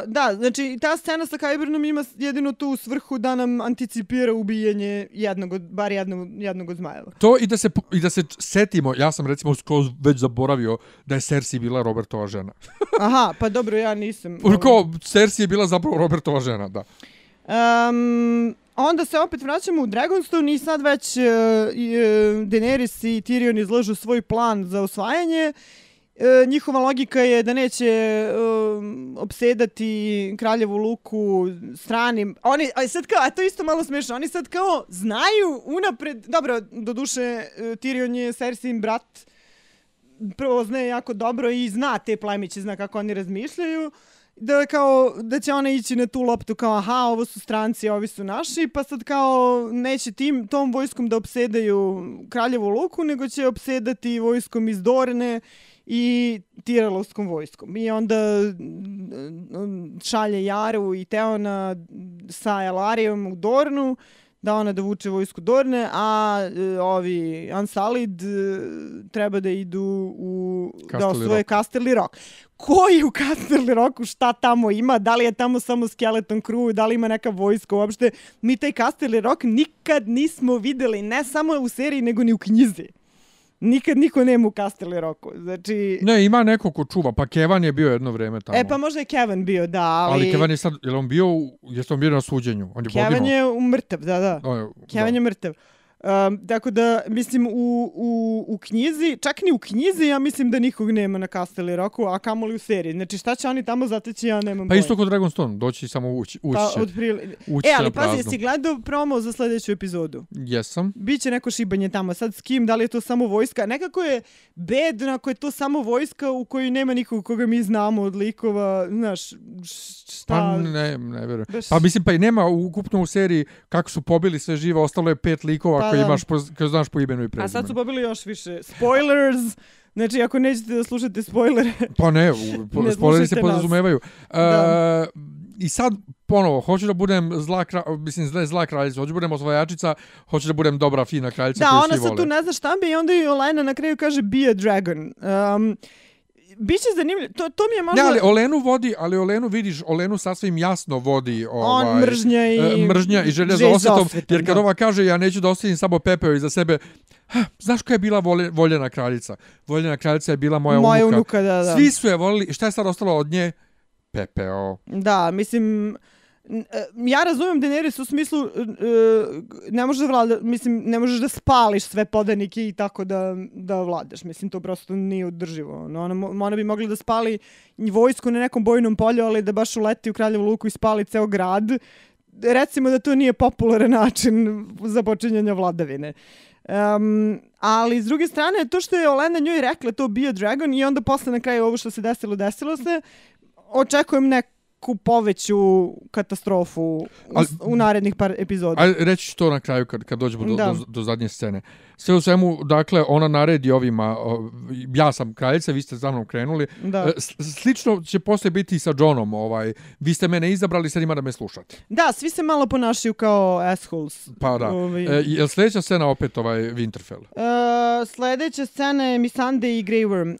Da, znači ta scena sa Kybernom ima jedino tu svrhu da nam anticipira ubijenje jednog od, bar jednog, jednog od zmajeva. To i da se i da se setimo, ja sam recimo skroz već zaboravio da je Cersei bila Robertova žena. Aha, pa dobro, ja nisam. Ko Cersei je bila zapravo Robertova žena, da. Um, onda se opet vraćamo u Dragonstone i sad već uh, Daenerys i Tyrion izlažu svoj plan za osvajanje. E, njihova logika je da neće e, obsedati kraljevu luku stranim. Oni, aj sad kao, a to isto malo smiješno, oni sad kao znaju unapred, dobro, do duše e, Tyrion je Cersei brat, prvo zna jako dobro i zna te plemiće, zna kako oni razmišljaju da kao da će ona ići na tu loptu kao aha ovo su stranci ovi su naši pa sad kao neće tim tom vojskom da opsedaju kraljevu luku nego će opsedati vojskom iz Dorne i tiralovskom vojskom. I onda mm, šalje Jaru i Teona sa Elarijom u Dornu da ona da vuče vojsku Dorne, a e, ovi Ansalid e, treba da idu u da osvoje Casterly Rock. Koji u Casterly Rocku šta tamo ima? Da li je tamo samo Skeleton Crew? Da li ima neka vojska uopšte? Mi taj Casterly Rock nikad nismo videli, ne samo u seriji, nego ni u knjizi. Nikad niko nema u Casterly Rocku. Znači... Ne, ima neko ko čuva. Pa Kevan je bio jedno vreme tamo. E, pa možda je Kevin bio, da, ali... Ali Kevan je sad, je on bio, jeste on bio na suđenju? On je Kevin je umrtav, da, da. O, Kevin da. je mrtav. Um, tako da, mislim, u, u, u knjizi, čak ni u knjizi, ja mislim da nikog nema na Castelli Rocku, a kamoli u seriji. Znači, šta će oni tamo zateći, ja nemam Pa isto kod Dragonstone, doći samo ući, ući pa, će. Otprili... Ući e, ali pazi, jesi gledao promo za sljedeću epizodu? Jesam. Biće neko šibanje tamo. Sad s kim, da li je to samo vojska? Nekako je bedno ako je to samo vojska u kojoj nema nikog koga mi znamo od likova, znaš, šta... Pa ne, ne verujem. Beš... Pa mislim, pa i nema ukupno u seriji kako su pobili sve živo, ostalo je pet likova pa, ako imaš, kad znaš po imenu i prezimenu. A sad su pobili još više. Spoilers! Znači, ako nećete da slušate spoilere... Pa ne, po, ne spoileri se podrazumevaju. Uh, I sad, ponovo, hoću da budem zla, kra, mislim, zla, zla kraljica, hoću da budem osvajačica, hoću da budem dobra, fina kraljica da, koju svi vole. Da, ona sad tu ne zna šta bi i onda i Olena na kraju kaže be a dragon. Um, Biće zanimljivo, to, to mi je možda... Ne, ali Olenu vodi, ali Olenu vidiš, Olenu sasvim jasno vodi ovaj, On mržnja i... E, mržnja i želja za osvetom, jer kad da. ova kaže ja neću da ostavim samo pepeo iza sebe, ha, znaš koja je bila volje, voljena kraljica? Voljena kraljica je bila moja, moja unuka. unuka da, da. Svi su je volili, šta je sad ostalo od nje? Pepeo. Da, mislim... E, ja razumijem Daenerys u smislu e, ne možeš da vlada, mislim ne možeš da spališ sve podanike i tako da da vladaš. Mislim to prosto nije održivo. No, ona, ona bi mogla da spali vojsku na nekom bojnom polju, ali da baš uleti u Kraljevu luku i spali ceo grad. Recimo da to nije popularan način za počinjanje vladavine. Um, ali s druge strane, to što je Olena njoj rekla, to bio Dragon i onda posle na kraju ovo što se desilo, desilo se, očekujem nek neku poveću katastrofu ali, u narednih par epizoda. Ajde, reći to na kraju kad, kad dođemo do, do, do zadnje scene. Sve u svemu, dakle, ona naredi ovima, ja sam kraljica, vi ste za mnom krenuli. Da. E, slično će posle biti i sa Johnom. Ovaj. Vi ste mene izabrali, sad ima da me slušate. Da, svi se malo ponašaju kao assholes. Pa da. Ovi... E, je li sljedeća scena opet ovaj Winterfell? E, sljedeća scena je Missandei i Grey Worm.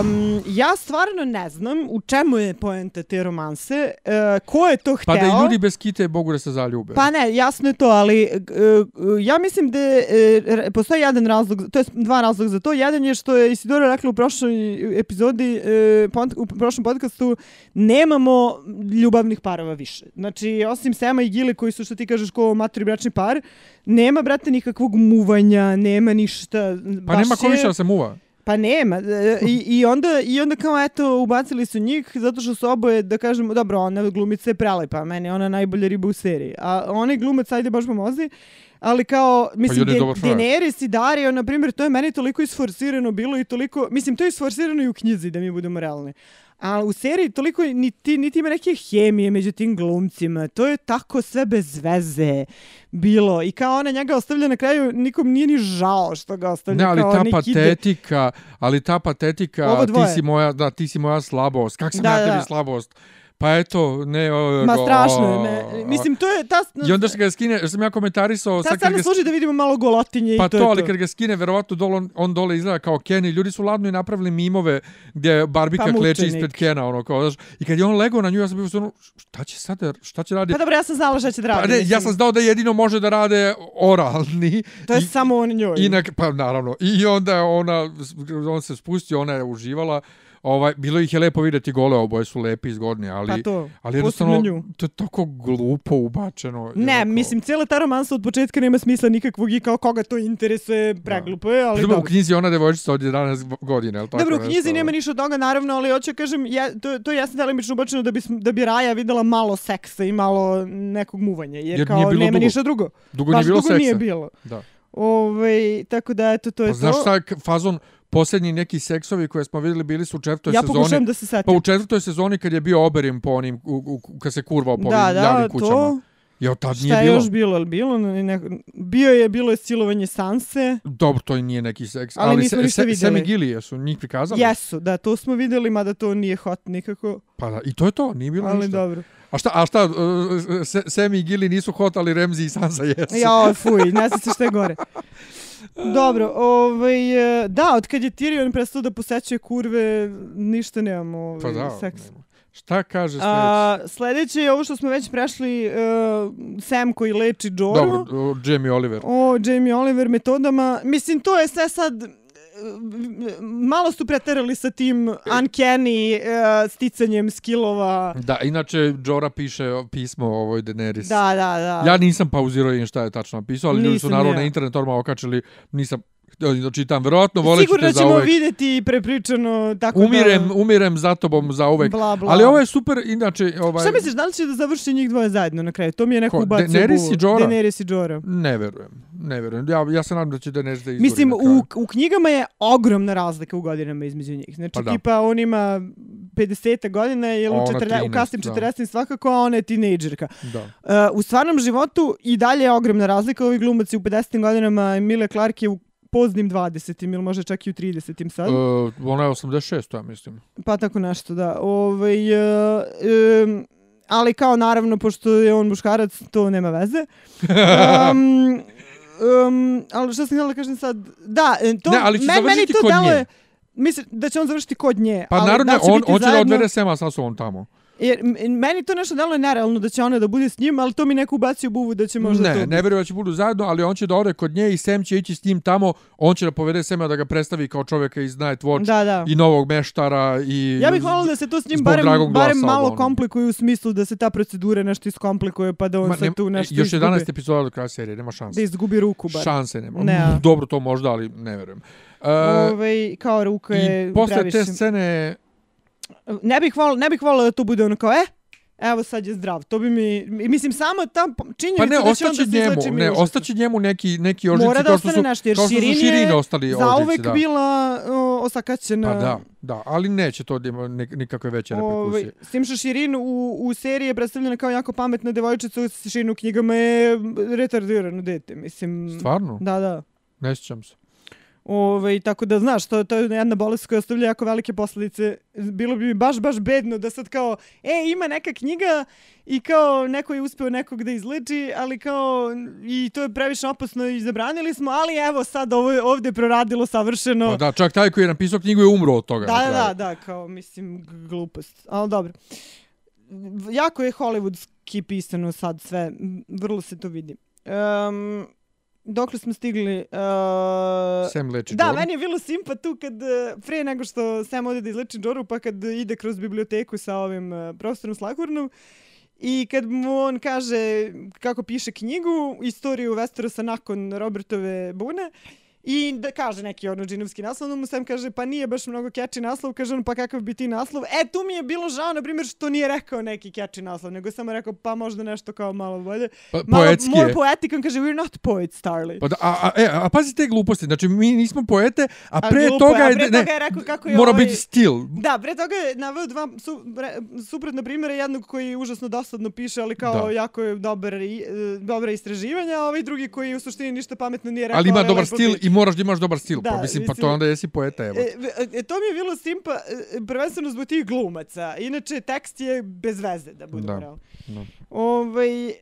Um, ja stvarno ne znam u čemu je poenta te romanse. Uh, ko je to hteo? Pa da ljudi bez kite mogu da se zaljube. Pa ne, jasno je to, ali uh, ja mislim da uh, postoji postoji jedan razlog, to je dva razloga za to. Jedan je što je Isidora rekla u prošloj epizodi, e, u prošlom podcastu, nemamo ljubavnih parova više. Znači, osim Sema i Gile, koji su, što ti kažeš, ko materi bračni par, nema, brate, nikakvog muvanja, nema ništa. Pa nema ko više da se muva. Pa nema. E, I, i, onda, I onda kao, eto, ubacili su njih zato što su oboje, da kažemo, dobro, ona glumica je prelepa, meni ona najbolja riba u seriji. A onaj glumac, ajde baš pomozi, ali kao, mislim, pa Daenerys i Dario, na primjer, to je meni toliko isforsirano bilo i toliko, mislim, to je isforsirano i u knjizi, da mi budemo realni. A u seriji toliko niti, niti ima neke hemije među tim glumcima. To je tako sve bez veze bilo. I kao ona njega ostavlja na kraju, nikom nije ni žao što ga ostavlja. Ne, ali kao ta patetika, ide. ali ta patetika, ti si moja, da, ti si moja slabost. Kak sam da, ja tebi da. slabost? Pa eto, ne... O, Ma strašno je. Me, mislim, to je ta... I onda se ga skine, što sam ja komentarisao... Ta sad ga služi da vidimo malo golotinje Pa i to, to, je ali to. kad ga skine, verovatno dole, on, on dole izgleda kao Kenny. Ljudi su ladno i napravili mimove gdje Barbika Pa kleči mučenik. ispred Kena, ono, kao, znaš. I kad je on legao na nju, ja sam bio ono, šta će sad, šta će radi? Pa dobro, ja sam znala šta će da Pa radi. ne, mislim. ja sam znao da jedino može da rade oralni. To je I- samo on njoj. I na, pa naravno. I onda ona, on se spustio, ona je uživala. Ovaj, bilo ih je lepo vidjeti gole, oboje su lepi i zgodni, ali, Pa to, ali jednostavno, to je tako glupo ubačeno. Ne, onako- mislim, cijela ta romansa od početka nema smisla nikakvog i kao koga to interesuje, preglupo je, ali u dobro. knjizi je ona devojčica od 11 godina, je li tako? Dobro, u knjizi nema ništa od toga, naravno, ali hoću kažem, je, to, to jeste delimično ubačeno da bi, da bi Raja videla malo seksa i malo nekog muvanja, jer, Jer kao nema dugo. ništa drugo. Dugo Baš nije bilo dugo seksa. nije bilo. Da. Ove, tako da, eto, to je Pa to. znaš šta je fazon, posljednji neki seksovi koje smo vidjeli bili su u četvrtoj ja sezoni. pokušavam da se setim. Pa u četvrtoj sezoni kad je bio Oberin po onim, u, u, kad se kurvao po da, ovim da, javnim kućama. to. Jo, tad Šta nije je bilo. još bilo? Bilo? Ne, bio je, bilo je silovanje Sanse. Dobro, to nije neki seks. Ali nismo ništa vidjeli. Sam i su njih prikazali. Jesu, da, to smo vidjeli, mada to nije hot nikako. Pa da, i to je to, nije bilo Ali ništa. dobro. A šta, a šta, uh, Se- Sam i Gilly nisu hot, ali Remzi i Sansa jesu. Ja, fuj, ne znam se šta je gore. Dobro, ovaj, e, da, od kad je Tyrion prestao da posećuje kurve, ništa nemamo ovaj, Pa da, seks. nema. Šta kaže sljedeći? A, sljedeće je ovo što smo već prešli, uh, Sam koji leči Joru. Dobro, o, Jamie Oliver. O Jamie Oliver metodama. Mislim, to je sve sad... e, Malo su preterali sa tim uncanny uh, sticanjem skillova. Da, inače, Jora piše pismo ovoj Daenerys. Da, da, da. Ja nisam pauzirao im šta je tačno napisao, ali ljudi su Nisam naravno ja. na internet odmah okačili, nisam čitam, verovatno volit Sigurno ćete za ćemo uvek. vidjeti prepričano tako Umirem, da... umirem za tobom za uvek. Bla, bla. Ali ovo je super, inače... Ovaj, Šta misliš, da li će da završi njih dvoje zajedno na kraju? To mi je neko Ko, ubacio Daenerys i Jorah? Daenerys i Jorah. Ne verujem, ne verujem. Ja, ja se nadam da će Daenerys da izgori Mislim, kraju. u, u knjigama je ogromna razlika u godinama između njih. Znači, Pa da. tipa, on ima 50 godina ili A u, ona 40, u 13, kasnim da. 40 svakako, a ona je tinejdžerka. Da. Uh, u stvarnom životu i dalje je ogromna razlika. Ovi glumaci u 50. godinama, Emilia Clarke je u poznim 20. ili možda čak i u 30. sad. Uh, ona je 86, ja mislim. Pa tako nešto, da. Ovaj, uh, um, ali kao naravno, pošto je on muškarac, to nema veze. Um, um, ali što sam htjela kažem sad? Da, e, to, Ne, ali će men- meni završiti to kod nje. Mislim da će on završiti kod nje. Pa ali naravno, da on, on će da odvede Sema sa sobom tamo. Jer meni to nešto deluje nerealno da će ona da bude s njim, ali to mi neko ubacio u buvu da će možda ne, to... ne vjerujem da će budu zajedno, ali on će da ode kod nje i Sem će ići s njim tamo, on će da povede Sema da ga predstavi kao čovjeka iz Night Watch Da, da. i novog meštara i... Ja bih volila da se to s njim barem, glasa barem malo uglavnom. komplikuje u smislu da se ta procedura nešto iskomplikuje pa da on Ma, sad nem- tu nešto još izgubi. 11 epizoda do kraja serije, nema šanse. Da izgubi ruku bar. Šanse nema. Ne? Dobro, to možda, ali ne vjerujem. Uh, Ove, kao ruka je I posle previše. te scene, Ne bih volila, ne bih volila da to bude ono kao, e, evo sad je zdrav. To bi mi, mislim, samo ta činjenica pa ne, da će on da ostaće se njemu, mi ne, užasno. ostaće njemu neki, neki ožici Mora da kao što su, nešto, jer kao što su Širin je Širin ostali Za ožici, uvek da. bila o, osakaćena. Pa da, da, ali neće to da ima nik- nikakve veće Ovaj, reperkusije. s tim što Širin u, u seriji je predstavljena kao jako pametna devojčica, u Širin u knjigama je retardirano dete, mislim. Stvarno? Da, da. Ne sjećam se. Ove, tako da znaš, to, to je jedna bolest koja ostavlja jako velike posljedice. Bilo bi mi baš, baš bedno da sad kao, e, ima neka knjiga i kao neko je uspeo nekog da izleči, ali kao, i to je previše opasno i zabranili smo, ali evo sad ovo je ovdje proradilo savršeno. Pa da, čak taj koji je napisao knjigu je umro od toga. Da, da, da, kao, mislim, glupost. Ali dobro. Jako je hollywoodski pisano sad sve, vrlo se to vidi. Um, dokle smo stigli? Uh, Sam leči da, Joru. meni je bilo simpa tu kad, eh, pre nego što Sam ode da izleči Joru, pa kad ide kroz biblioteku sa ovim uh, profesorom Slughornom, I kad mu on kaže kako piše knjigu, istoriju Westerosa nakon Robertove bune, I da kaže neki ono džinovski naslov, onda mu Sam kaže pa nije baš mnogo catchy naslov, kaže on pa kakav bi ti naslov. E tu mi je bilo žao, na primjer, što nije rekao neki catchy naslov, nego je samo rekao pa možda nešto kao malo bolje. Pa, Malo poetski more je. poetic, on kaže we're not poets, Starly. Pa da, a, a, e, a pazi te gluposti, znači mi nismo poete, a A pre glupo toga je, a je, pre ne, toga je rekao kako je mora ovaj- biti stil. Da, pre toga je naveo dva su, re, suprotna primjera, jednog koji užasno dosadno piše, ali kao Da. jako je dobar, i, e, dobra istraživanja, a ovaj drugi koji u suštini ništa pametno nije rekao. Ali ima je dobar stil i moraš da imaš dobar stil, Da, pa mislim, pa mislim- to onda jesi poeta, evo. E, e, to mi je bilo simpa, e, prvenstveno zbog tih glumaca. Inače, tekst je bez veze, da budemo Da. realni. Da. Ovaj, e,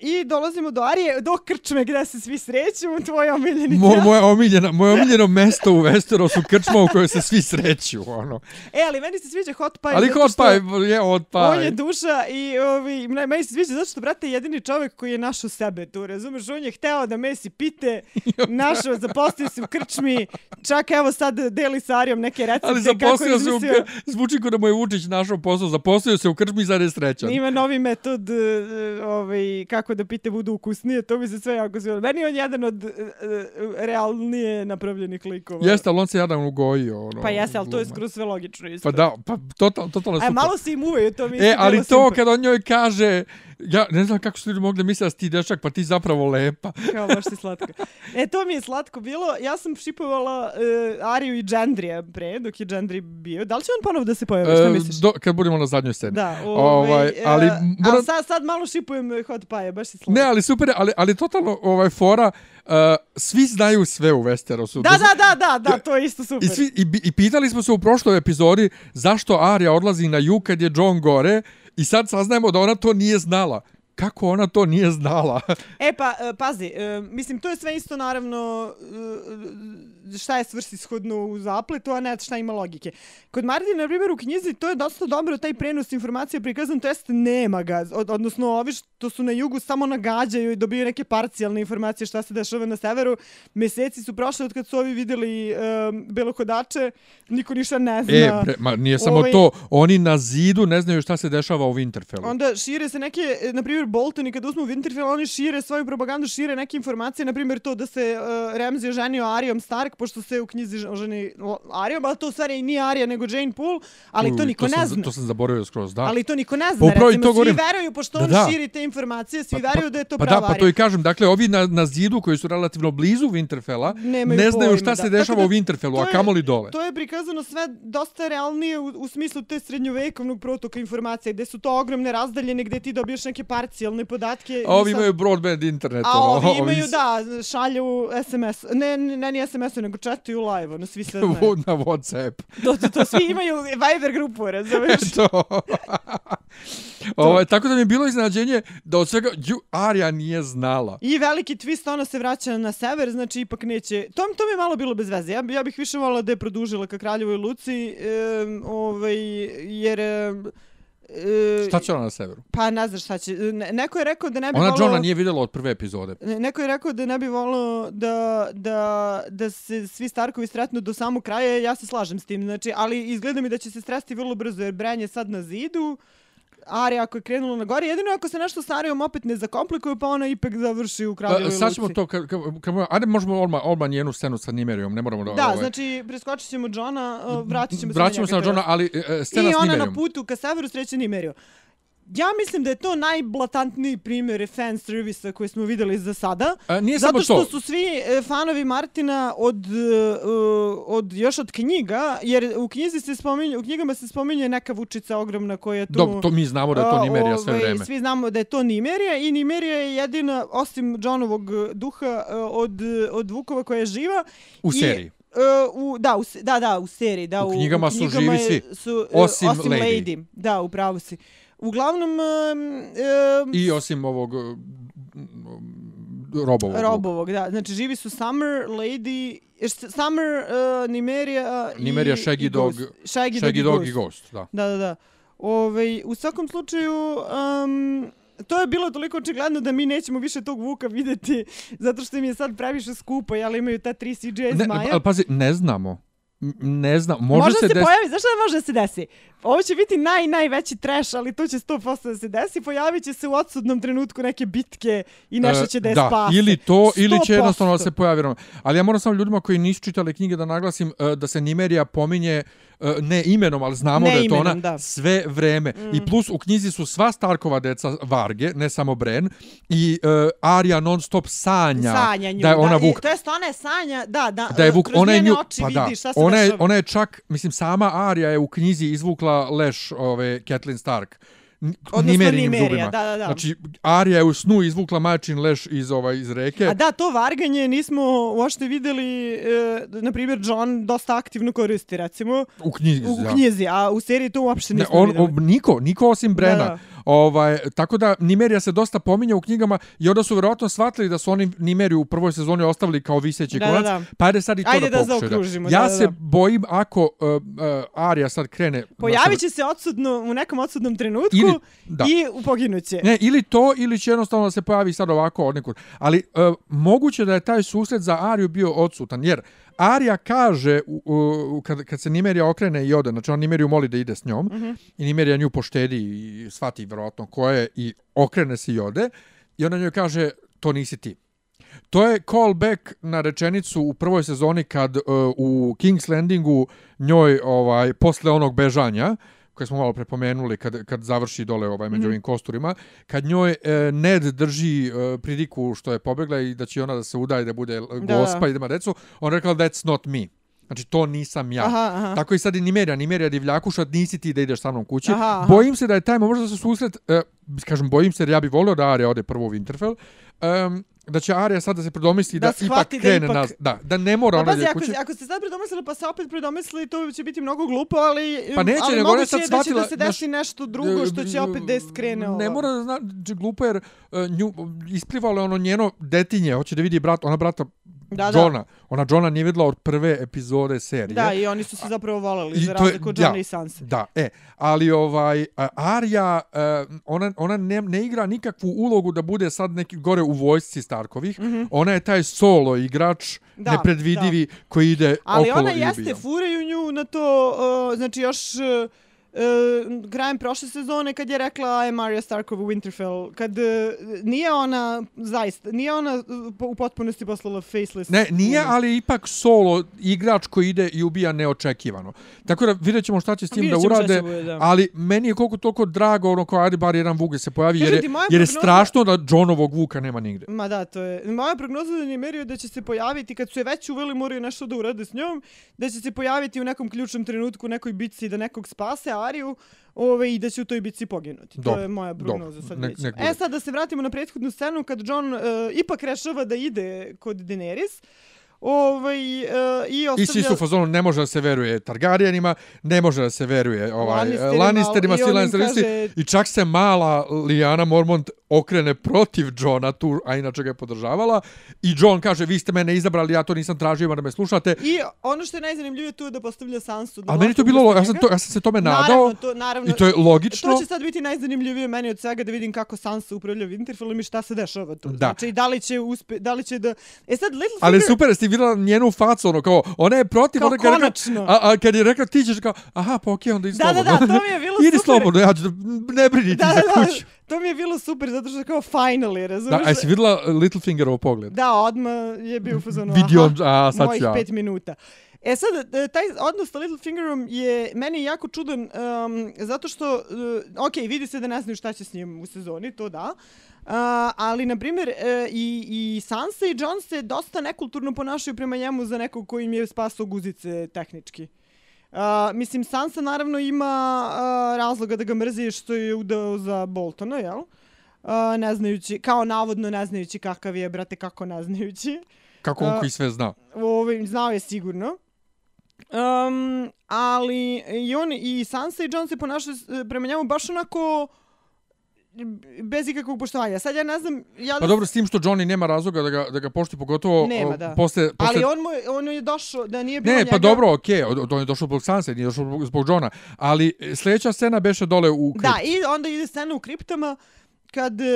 I dolazimo do Arije, do Krčme gde se svi sreću, tvoja omiljenica. Mo, moja omiljena, moje omiljeno mesto u Westerosu krčma u kojoj se svi sreću, ono. E, ali meni se sviđa Hot Pie. Ali hot pie, je hot pie. On je duša i ovi, mne- meni se sviđa zato što, brate, je jedini čovjek koji je našao sebe tu, razumeš? On je hteo da mesi pite, našao, zaposlio se u krčmi, čak evo sad deli sa Arijom neke recepte Ali kako zaposlio je se u. Zvuči kao da mu je Vučić našao posao, zaposlio se u krčmi za srećan. Ima novi metod ovaj, kako da pite budu ukusnije, to mi se sve jako sviđalo. Meni je on jedan od e, e, realnije napravljenih likova. Jeste, ali on se jadan ugojio. Ono, Pa jeste, ali to je skroz sve logično. Pa Isto. da, pa totalno, totalno A super. malo se im uvaju, to mi E, ali to simpa. kad on njoj kaže, ja ne znam kako su ljudi mogli misliti da si ti dečak, pa ti zapravo lepa. Kao baš si slatko. E, to mi je slatko bilo. Ja sam šipovala uh, Ariju i Džendrija pre, dok je Džendri bio. Da li će on ponovo da se pojavi, šta E, misliš? do, kad budemo na zadnjoj sceni. Da, Ovaj, ovaj, ali ali, moram- ali sad, sad malo šipujem Hot Pie, baš si slatko. Ne, ali super, je, ali, ali totalno ovaj fora, uh, svi znaju sve u Westerosu. Da, da, da, da, da, to je isto super. I, svi, i, I pitali smo se u prošloj epizodi zašto Arya odlazi na jug kad je John gore i sad saznajemo da ona to nije znala. Kako ona to nije znala? E pa, e, pazi, e, mislim, to je sve isto naravno e, šta je svrsishodno u zapletu, a ne šta ima logike. Kod Martina, na primjer, u knjizi to je dosta dobro, taj prenos informacija prikazan, to jest nema ga, odnosno ovi što su na jugu samo nagađaju i dobiju neke parcijalne informacije šta se dešava na severu. Meseci su prošli od kad su ovi vidjeli e, belohodače, niko ništa ne zna. E, bre, ma nije samo Ovaj- to, oni na zidu ne znaju šta se dešava u Winterfellu. Onda šire se neke, e, na primjer, Boltoni kad uzmu Winterfell, oni šire svoju propagandu, šire neke informacije, na primjer to da se uh, Ramsay oženio Arijom Stark, pošto se u knjizi oženi Arijom, ali to u stvari i nije Arija, nego Jane Poole, ali to niko sam, ne zna. To sam zaboravio skroz, da. Ali to niko ne Pa zna, i recimo, to svi govorim. veruju, pošto Da, on da. širi te informacije, svi Pa- veruju da je to pa prava da, pa to i kažem. Dakle, ovi na, na zidu koji su relativno blizu Winterfella Nemaju ne znaju pojma, šta se da. dešava Tako u Winterfellu, a kamoli dole. To je prikazano sve dosta realnije u, u smislu te srednjovekovnog protoka informacija, gde su to ogromne razdaljene, gde ti dobiješ neke parcijalne podatke. A ovi sad- imaju broadband internet. A ono, ovi imaju, da, šalju SMS, ne, ne, ne SMS-u, nego chatuju live, ono, svi sve znaju. na Whatsapp. To, to, to, svi imaju Viber grupu, razumeš? to. Ovo, tako da mi je bilo iznenađenje da od svega ju, Arya nije znala. I veliki twist, ona se vraća na sever, znači ipak neće... To, to mi je malo bilo bez veze. Ja, ja bih više volila da je produžila ka Kraljevoj Luci, um, ovaj, jer... Um, e, Šta će ona na severu? Pa ne znaš šta će. Ne, neko je rekao da ne bi Ona volao... Johna nije vidjela od prve epizode. Ne- Neko je rekao da ne bi volio da, da, da se svi Starkovi sretnu do samog kraja, ja se slažem s tim, znači, ali izgleda mi da će se stresti vrlo brzo, jer Bran je sad na zidu, Arya ako je krenula na gore, jedino ako se nešto s Arijom opet ne zakomplikuju, pa ona ipak završi u Kraljevoj luci. sad ćemo to, ka, ka, ka, ajde možemo odmah, odmah njenu scenu sa Nimerijom, ne moramo da... Ovaj, znači, preskočit ćemo Johna, uh, vratit ćemo se Vraćamo se na njega, to je Johna, ali e, scena I s ona na Nimerijom. putu ka severu sreće Nimeriju. Ja mislim da je to najblatantniji primjer fan servisa koji smo vidjeli za sada. A, nije Zato samo što to. su svi e, fanovi Martina od, e, od još od knjiga, jer u knjizi se spominje, u knjigama se spominje neka vučica ogromna koja je tu... Do, to mi znamo da je to Nimerija sve ovaj, vreme. Svi znamo da je to Nimerija i Nimerija je jedina, osim Johnovog duha, e, od, od Vukova koja je živa. U i-. E, u, da, u, da, da, u seriji. Da, U knjigama su živi svi. E, Osim osim Lady. Lady. Da, upravo si. Uglavnom, um, I osim ovog uh, robovog. Robovog, da. Znači, živi su Summer, Lady, š- Summer, uh, Nimerija i... Nimerija, Shaggy i Dog. Shaggy, Shaggy Dog, Dog i i Ghost. Da. Da, da, da. Ove, u svakom slučaju, um, to je bilo toliko očigledno da mi nećemo više tog Vuka videti, zato što im je sad previše skupo, jel imaju ta tri CGI Ne, zmaja. ali pazi, ne znamo. Ne znam, može, Može se, se, des... pojavi, znaš šta može da se desi? Ovo će biti naj, najveći trash, ali to će 100% da se desi. Pojavit će se u odsudnom trenutku neke bitke i nešto će da je da, spase. ili to, ili će 100%. jednostavno da se pojavi. Ali ja moram samo ljudima koji nisu čitali knjige da naglasim e, da se Nimerija pominje e, ne imenom, ali znamo Ne da je to ona da. sve vreme. Mm. I plus u knjizi su sva Starkova deca Varge, ne samo Bren, i uh, Arya non stop sanja, Sanja nju, da je ona da, Vuk. To jest ona je Sanja, da, da, Da je Vuk, kroz ona je nju, oči pa da, vidi šta se ona je, ona je čak, mislim, sama Arya je u knjizi izvukla leš ove Catelyn Stark Odnosno Nimerinim Nimerija, zubima. da, da, da. Znači, Arija je u snu izvukla majčin leš iz, ovaj, iz reke. A da, to varganje nismo uopšte videli, e, na primjer, John dosta aktivno koristi, recimo, u knjizi. u, knjizi, a u seriji to uopšte Ne, nismo on, videli. niko, niko osim Brena. Da, da. Ovaj, tako da Nimerija se dosta pominja u knjigama i onda su vjerojatno shvatili da su oni Nimeriju u prvoj sezoni ostavili kao viseći Da, konac, da, da. pa ajde sad i to Ajde da da pokušaju. Ja da, da, se da. bojim ako uh, uh, Arija sad krene... Pojavit će se odsudno, u nekom odsudnom trenutku Ili- da. i poginuće. Ne, ili to, ili će jednostavno da se pojavi sad ovako od nekud. Ali uh, moguće da je taj susret za Ariju bio odsutan, jer Arija kaže, u, u, kad, kad se Nimerija okrene i ode, znači on Nimeriju moli da ide s njom, Mhm. i Nimerija nju poštedi i shvati vjerojatno ko je i okrene se i ode, i ona njoj kaže, to nisi ti. To je callback na rečenicu u prvoj sezoni kad uh, u King's Landingu njoj ovaj posle onog bežanja koje smo malo prepomenuli kad, kad završi dole ovaj među Mhm. ovim kosturima, kad njoj e, Ned drži e, pridiku što je pobegla i da će ona da se udaje da bude Da. gospa i da ima decu, on rekla that's not me. Znači to nisam ja. Aha, aha. Tako i sad i Nimerija, Nimerija divljakuša, nisi ti da ideš sa mnom kući. Aha, aha. Bojim se da je taj možda se susret, e, kažem bojim se jer ja bih volio da Arya ode prvo u Winterfell, um, da će Arya sad da se predomisli da, Da ipak shvati da krene ipak- nas, da, da ne mora Pa ona pazi, ide ako, kući. ako ste sad predomislili pa se opet predomislili, to će biti mnogo glupo, ali, Pa neće, ali nego ona sad je da će shvatila, da se desi nešto drugo što će opet da je skrene ovo. Ne mora da znači glupo jer uh, nju, isplivalo je ono njeno detinje, hoće da vidi brat, ona brata Da, da. Johna. Ona Johna nije videla od prve epizode serije. Da, i oni su se zapravo voleli, I za razliku od da. Johna i Sansa. Da, e, ali ovaj Arya uh, ona ona ne, ne igra nikakvu ulogu da bude sad neki gore u vojsci Starkovih. Ona je taj solo igrač. Da, nepredvidivi koji ide Ali okolo ona i jeste, ubija. furaju nju na to, uh, znači još uh, uh, krajem prošle sezone kad je rekla I am Arya Stark Winterfell, kad uh, nije ona zaista, nije ona po- u potpunosti poslala faceless. Ne, nije, ali ipak solo igrač koji ide i ubija neočekivano. Tako da vidjet ćemo šta će s tim da urade, bude, da. ali meni je koliko toliko drago ono kao ajde bar jedan vuk da se pojavi, jer Kažem je, jer je prognoza- strašno da Johnovog vuka nema nigde. Ma da, to je. Moja prognoza da je merio da će se pojaviti, kad su je već uveli, moraju nešto da urade s njom, da će se pojaviti u nekom ključnom trenutku u nekoj bitci da nekog spase Ariju ove, i da će u toj bitci poginuti. To Dobro, je moja prognoza sad nek- već. nek E sad da se vratimo na prethodnu scenu kad John uh, ipak rešava da ide kod Daenerys. Ovaj, uh, i ostavlja... I svi su fazonu, ne može da se veruje Targaryenima, ne može da se veruje ovaj, Lannisterima, Lannisterima, i svi kaže- i čak se mala Liana Mormont okrene protiv Johna tu, a inače ga je podržavala, i John kaže, vi ste mene izabrali, ja to nisam tražio, ima da me slušate, I ono što je najzanimljivije tu je da postavlja Sansu. Da ali meni to bilo, ja sam, to, ja sam se tome nadao, Naravno, to, naravno, i to je logično. To će sad biti najzanimljivije meni od svega da vidim kako Sansa upravlja Winterfellom i šta se dešava tu. Da. Znači, da li će uspe, da li će da... E sad, Littlefinger... Ali super, vidjela njenu facu, ono kao, ona je protiv, Kao ona kad je rekla, konačno. a, a kad je rekla ti ćeš kao, aha, pa okej, onda idi Da, da, slobodno. da, to mi je bilo Idi super. slobodno, ja ću, da- ne brini ti Da, za da, da, kuću. to mi je bilo super, zato što kao finally, Da, razumiješ? a jesi vidjela Littlefingerov pogled? Da, odmah je bio u fazonu, Vidio on, aha, a sad mojih ja. pet minuta. E sad, e, taj odnos sa Littlefingerom je meni jako čudan, um, zato što, uh, ok, vidi se da ne znaju šta će s njim u sezoni, to da, Uh, ali, na primjer, uh, i, i Sansa i Jon se dosta nekulturno ponašaju prema njemu za nekog koji im je spasao guzice tehnički. Uh, mislim, Sansa naravno ima uh, razloga da ga mrzi što je udao za Boltona, jel? Uh, ne znajući, kao navodno ne znajući kakav je, brate, kako ne znajući. Kako on koji sve zna. Ovaj, znao je sigurno. Um, ali i on i Sansa i Jon se ponašaju prema njemu baš onako bez ikakvog poštovanja. Sad ja ne znam... Ja Pa dobro, s tim što Johnny nema razloga da ga, da ga pošti, pogotovo Nema, da. posle... posle... Ali on, mu, on je došao, da nije bilo Ne, njega... pa dobro, okej, okay, on je došao zbog Sanse, nije došao zbog- Johna, ali e, sljedeća scena beše dole u kriptu. Da, i onda ide scena u kriptama kad uh,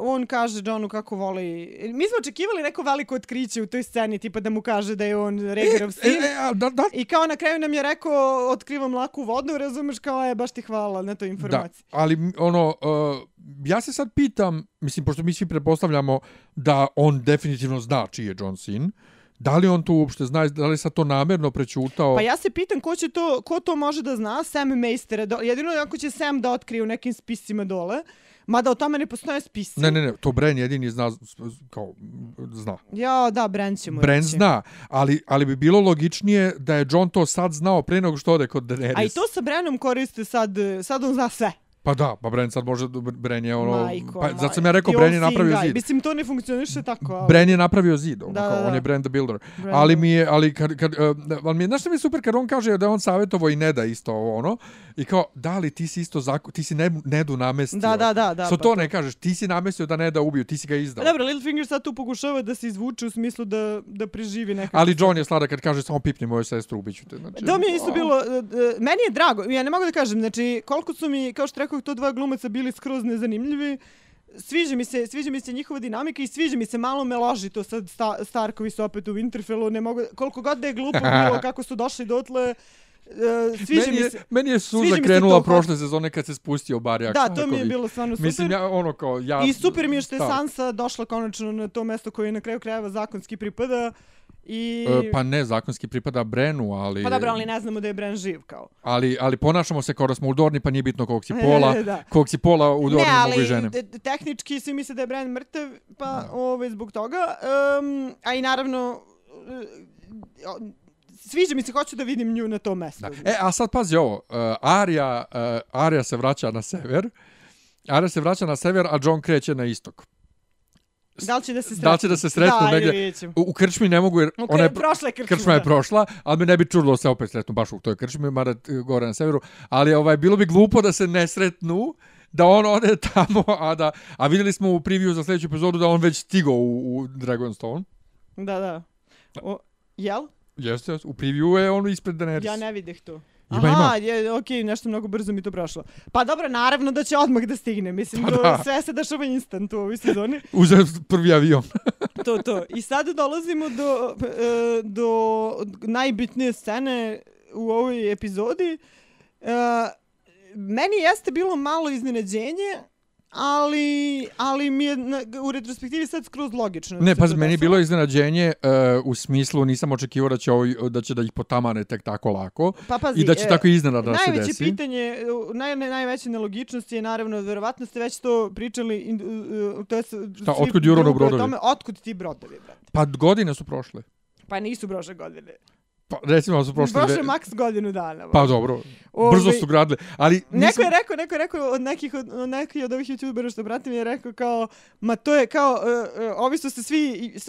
on kaže Johnu kako voli... Mi smo očekivali neko veliko otkriće u toj sceni, tipa da mu kaže da je on Rhaegarov sin. E, e, a, da, da, I kao na kraju nam je rekao otkrivam laku vodu, razumeš kao je baš ti hvala na toj da, informaciji. ali m, ono, uh, ja se sad pitam, mislim, pošto mi svi pretpostavljamo da on definitivno zna čiji je John sin, da li on to uopšte zna, da li sad to namjerno prećutao? Pa ja se pitam ko će to, ko to može da zna, Sam Meister, do, jedino ako će Sam da otkrije u nekim spisima dole, mada o tome ne postoje spisi. Ne, ne, ne, to Bren jedini zna, kao, zna. Ja, da, Bran će mu Bren reći. zna, ali, ali bi bilo logičnije da je John to sad znao pre nego što ode kod Daenerys. A i to sa Branom koriste sad, sad on zna sve. Pa da, pa Bren sad može, Bren je ono... Majko, pa, zato sam ja rekao, Bren je napravio zid. Mislim, to ne funkcioniše tako, ali... Bren je napravio zid, ono, Da, kao, da, da. on je Bren the Builder. Bren ali mi je, ali kad, kad, uh, ali mi je, znaš što mi je super kad on kaže da on savjetovo i ne da isto ono, i kao, da li ti si isto, zako, ti si ne, Nedu namestio. Da, da, da, da, Što pa to to. ne kažeš, ti si namestio da ne da ubiju, ti si ga izdao. Dobro, Littlefinger sad tu pokušava da se izvuče u smislu da, da preživi nekako. Ali John je sladak kad kaže samo pipni moju sestru, ubiću te. Znači, To mi je isto bilo, e, e, meni je drago, ja ne mogu da kažem, znači koliko su mi, kao što rekao, to dva glumaca bili skroz nezanimljivi, sviđa mi se, sviđa mi se njihova dinamika i sviđa mi se malo me loži to sad sta, Starkovi su opet u Winterfellu, ne mogu, koliko god da je glupo bilo kako su došli dotle, e, sviđa meni, mi je, se. meni je suza mi krenula to, prošle sezone kad se spustio Barjak Da, to mi je bilo stvarno super. Mislim, ja ono kao, ja... I super mi je što je. Sansa došla konačno na to mesto koje na kraju krajeva zakonski pripada. I... E, pa ne, zakonski pripada Brenu, ali... Pa dobro, ali ne znamo da je Bran živ kao. ali, ali ponašamo se kao da smo u Dorni, pa nije bitno kog si pola. Da. kog si pola u Dorni ne, mogu i ali žene. te- te- tehnički svi misle da je Bran mrtav, pa ovaj, zbog toga. Um, a i naravno, uh, sviđa mi se, hoću da vidim nju na tom mestu. Da. E, a sad pazi ovo, uh, Arya, uh, Arya se vraća na sever, Arya se vraća na sever, a John kreće na istok. Da li će da se sretnu? Da li će da se sretnu da, negdje? U, u krčmi ne mogu jer U ona je, prošla je krčma, krčma je prošla, ali me ne bi čudilo se opet sretnu baš u toj krčmi, mada e, gore na severu, ali ovaj bilo bi glupo da se ne sretnu, da on ode tamo, a da a vidjeli smo u preview za sljedeću epizodu da on već stigao u, u Dragonstone. Da, da. O, jel? Jeste, u preview je on ispred Daenerys. Ja ne videh to. Ima, Aha, ima. je, okej, nešto mnogo brzo mi to prošlo. Pa dobro, naravno da će odmah da stigne. Mislim, Pa do, da. sve se dešava instant u ovoj sezoni. Uzeo prvi avion. to, to. I sad dolazimo do, e, do najbitnije scene u ovoj epizodi. E, meni jeste bilo malo iznenađenje, ali, ali mi je na, u retrospektivi sad skroz logično. Ne, pa meni je bilo iznenađenje uh, u smislu nisam očekivao da će, ovaj, da će da ih potamane tek tako lako Pa pazi, i da će e, tako iznenada da se Najveće desi. pitanje, u- naj, naj, najveća nelogičnost je naravno, verovatno ste već to pričali, uh, to je Šta, otkud Juronu brodovi? Tome, otkud ti brodovi, brate? Pa godine su prošle. Pa nisu prošle godine. Pa recimo da su prošle. Prošle dve- maks godinu dana. Pa dobro, Ovaj, brzo su gradili. Ali Neko nisam- je rekao, neko je rekao od nekih od, od nekih od ovih youtubera što bratim je rekao kao ma to je kao uh, uh, ovi su se svi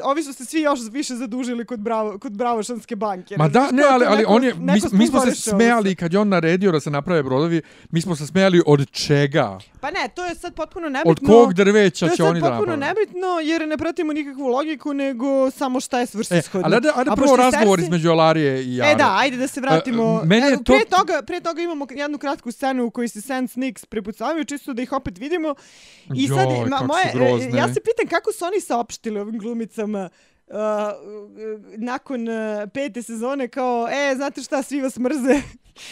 ovi su se svi još više zadužili kod Bravo kod Bravošanske banke. Ma da, ne, ali, to ali neko- on je, mi, neko mi smo se smejali kad je on naredio da se naprave brodovi, mi smo se smejali od čega? Pa ne, to je sad potpuno nebitno. Od kog drveća To je će sad oni da potpuno naprave? nebitno jer ne pratimo nikakvu logiku nego samo šta je E, svrsishodno. ali ajde, ajde A prvo je razgovor Cersei- između Alarije i Jare. E da, ajde da se vratimo. E, meni je E, to- Prije toga, prije toga imamo jednu kratku scenu u kojoj se Sand Snicks prepucavaju, čisto da ih opet vidimo. I sad, Joj, ma, kako moje, grozne. e, ja se pitam kako su oni saopštili ovim glumicama uh, nakon uh, pete sezone kao, e, znate šta, svi vas mrze.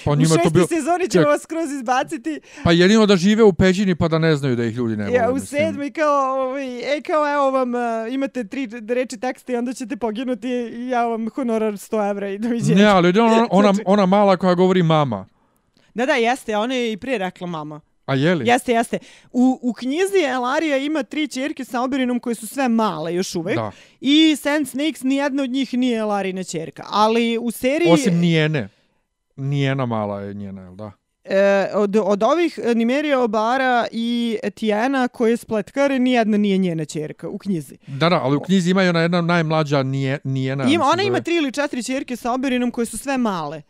Pa U njima to šestoj bilo... sezoni ćemo Ček. vas skroz izbaciti. Pa jedino da žive u pećini pa da ne znaju da ih ljudi ne vole. Ja, u sedmoj kao, ovaj, e, kao, evo vam, uh, imate tri reči teksta i onda ćete poginuti i ja vam honorar 100 evra i doviđenja. Ne, ali ona, ona, Znači- ona mala koja govori mama. Da, da, jeste, ona je i prije rekla mama. A je li? Jeste, jeste. U, u knjizi Elarija ima tri čerke sa Oberinom koje su sve male još uvek. Da. I Sand Snakes, nijedna od njih nije Elarina čerka. Ali u seriji... Osim nijene. Nijena mala je njena, jel da? E, od, od ovih e, Nimerija Obara i Tijena koje je spletkare, nijedna nije njena čerka u knjizi. Da, da, ali u knjizi ima ona jedna najmlađa nije, nijena. Ima, ona ima tri ili četiri čerke sa Oberinom koje su sve male.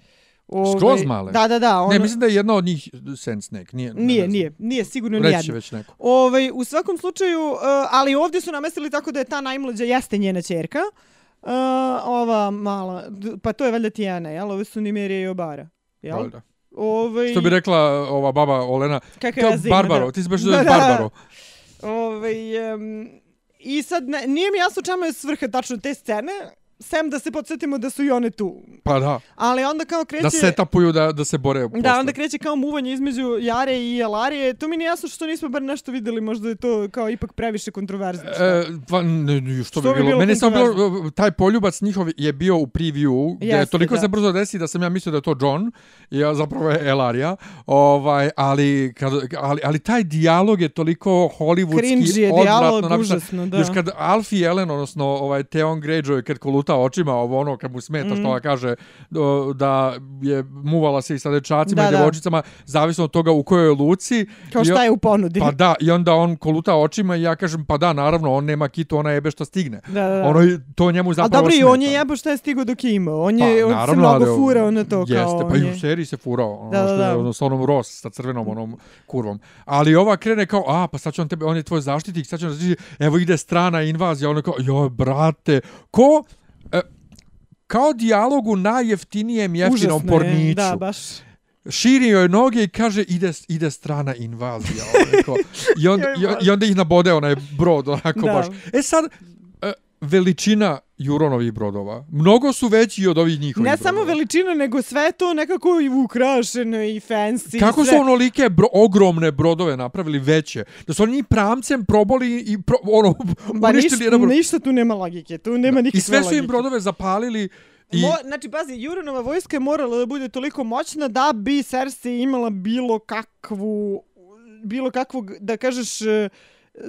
Ovaj, Skroz male? Da, da, da. Ona... Ne, mislim da je jedna od njih Sand Snake. Nije, ne Nije, nije, nije sigurno Reći će nijedna. već neko. Ovaj, u svakom slučaju, uh, ali ovdje su namestili tako da je ta najmlađa jeste njena čerka. Uh, ova mala, pa to je valjda Tijana, jel? Ove su Nimerija i Obara. Jel? Valjda. Ovaj, Što bi rekla ova baba Olena, kakav kao ja zima, Barbaro, da. ti si baš Da, da. Barbaro. Ovaj, um, I sad, ne, nije mi jasno čemu je svrha tačno te scene, sem da se podsjetimo da su i one tu. Pa da, Ali onda kao kreće... da setapuju da, da se bore posle. Da, onda kreće kao muvanje između Jare i Elarije. To mi nije jasno što nismo bar nešto videli, možda je to kao ipak previše kontroverzno. šta? E, pa, ne, što, Što bi bi bilo? bilo Meni je samo bilo, taj poljubac njihov je bio u preview, gdje Jeste, toliko da. se brzo desi da sam ja mislio da je to John, ja zapravo je Elaria, ovaj, ali, kad, ali, ali taj dijalog je toliko hollywoodski, Cringe je dijalog, užasno, da. Još kad Alfie Ellen, odnosno ovaj, Theon Greyjoy, kad, kolut, koluta očima, ovo ono kad mu smeta mm. što ona kaže da je muvala se i sa dečacima da, i djevojčicama, zavisno od toga u kojoj luci. Kao šta je u ponudi. Pa da, i onda on koluta očima i ja kažem, pa da, naravno, on nema kitu, ona jebe što stigne. Da, da. Ono, to njemu zapravo A dobro, i on je jebo što je stigo dok je. On, je, pa, on naravno, se mnogo furao na to. Jeste, kao pa i u seriji se furao. Ono, da, da, da. Ono, s onom Ross, sa crvenom onom kurvom. Ali ova krene kao, a, pa sad će on tebe, on je tvoj zaštitnik, sad će on zaštitnik, evo ide strana invazija, ono kao, joj, brate, ko, kao dijalogu najjeftinijem jeftinom porniću. Da, baš. Širi joj noge i kaže ide, ide strana invazija. Onako. I, on, i, I onda ih nabode onaj brod, onako da. baš. E sad, veličina Juronovih brodova. Mnogo su veći od ovih njihovih Ne brodova. samo veličina, nego sve to nekako i ukrašeno i fancy. Kako sve. su onolike bro, ogromne brodove napravili veće? Da su oni pramcem proboli i pro, ono, ba, uništili jedan brod. Ništa tu nema logike, tu nema nikakve I sve su im logike. brodove zapalili I... Mo, znači, pazi, Juronova vojska je morala da bude toliko moćna da bi Cersei imala bilo kakvu, bilo kakvog, da kažeš,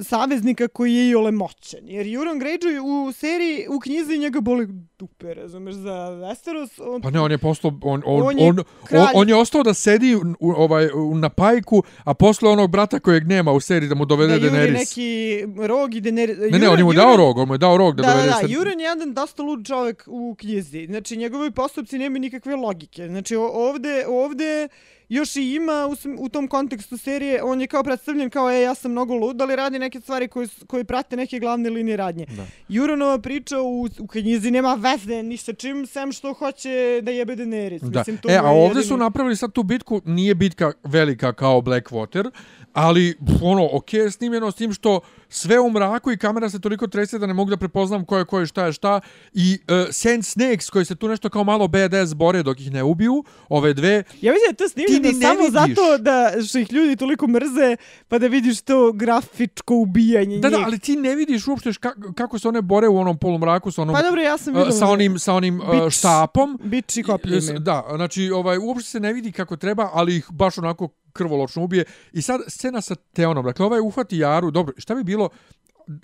saveznika koji je i ole moćan. Jer Euron Greyjoy u seriji, u knjizi njega boli dupe, razumeš, za Westeros. On, pa ne, on je postao, on, on, on, je on, on, on, je ostao da sedi u, ovaj, na pajku, a posle onog brata kojeg nema u seriji da mu dovede da, Daenerys. Da, neki rog i Daenerys. Ne, ne, on je mu dao rog, on mu je dao rog da, da dovede. Da, da, Euron je jedan dosta lud čovjek u knjizi. Znači, njegovi postupci nemaju nikakve logike. Znači, ovde, ovde još i ima u, u tom kontekstu serije, on je kao predstavljen kao, e, ja sam mnogo lud, ali radi neke stvari koje, koje prate neke glavne linije radnje. Da. Juronova priča u, u knjizi nema veze ni sa čim, sem što hoće da jebe Daenerys. Da. Mislim, to e, a ovdje jedini... su napravili sad tu bitku, nije bitka velika kao Blackwater, ali ono, ok je snimljeno s tim što sve u mraku i kamera se toliko trese da ne mogu da prepoznam ko je ko je šta je šta i uh, Sand Snakes koji se tu nešto kao malo BDS bore dok ih ne ubiju, ove dve Ja mislim da to snimljeno samo vidiš. zato da što ih ljudi toliko mrze pa da vidiš to grafičko ubijanje Da, da, ali ti ne vidiš uopšte kako se one bore u onom polumraku sa onom, pa dobro, ja sam uh, sa onim, sa onim uh, štapom. Bič i kopljem. Da, znači ovaj, uopšte se ne vidi kako treba, ali ih baš onako krvoločno ubije. I sad scena sa Teonom, dakle ovaj uhvati Jaru, dobro, šta bi bilo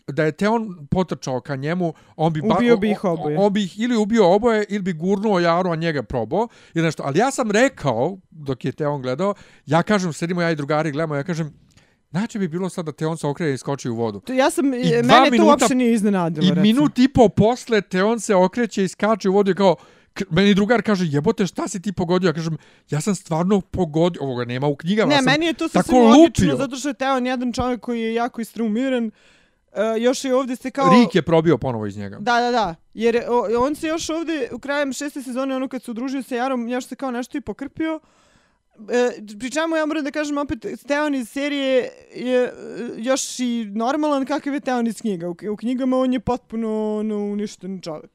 da je Teon potrčao ka njemu, on bi, ba, ubio bi ih oboje. On, on bi ih ili ubio oboje, ili bi gurnuo Jaru, a njega probao, ili nešto. Ali ja sam rekao, dok je Teon gledao, ja kažem, sedimo ja i drugari, gledamo, ja kažem, Znači bi bilo sad da Teon se okrene i skoči u vodu. To ja sam, I mene minuta, to uopšte nije iznenadilo. I recimo. minut i po posle Teon se okreće i skače u vodu i kao, meni drugar kaže, jebote, šta si ti pogodio? Ja kažem, ja sam stvarno pogodio, ovoga nema u knjigama. Ne, meni je to sasvim logično, zato što je Teon jedan čovjek koji je jako istrumiran. Uh, još je ovdje se kao... Rik je probio ponovo iz njega. Da, da, da. Jer on se još ovdje u krajem šeste sezone, ono kad se udružio sa Jarom, još se kao nešto i pokrpio. E, pri čemu ja moram da kažem opet, Teon iz serije je e, još i normalan kakav je Teon iz knjiga. U, u knjigama on je potpuno no, uništen čovjek.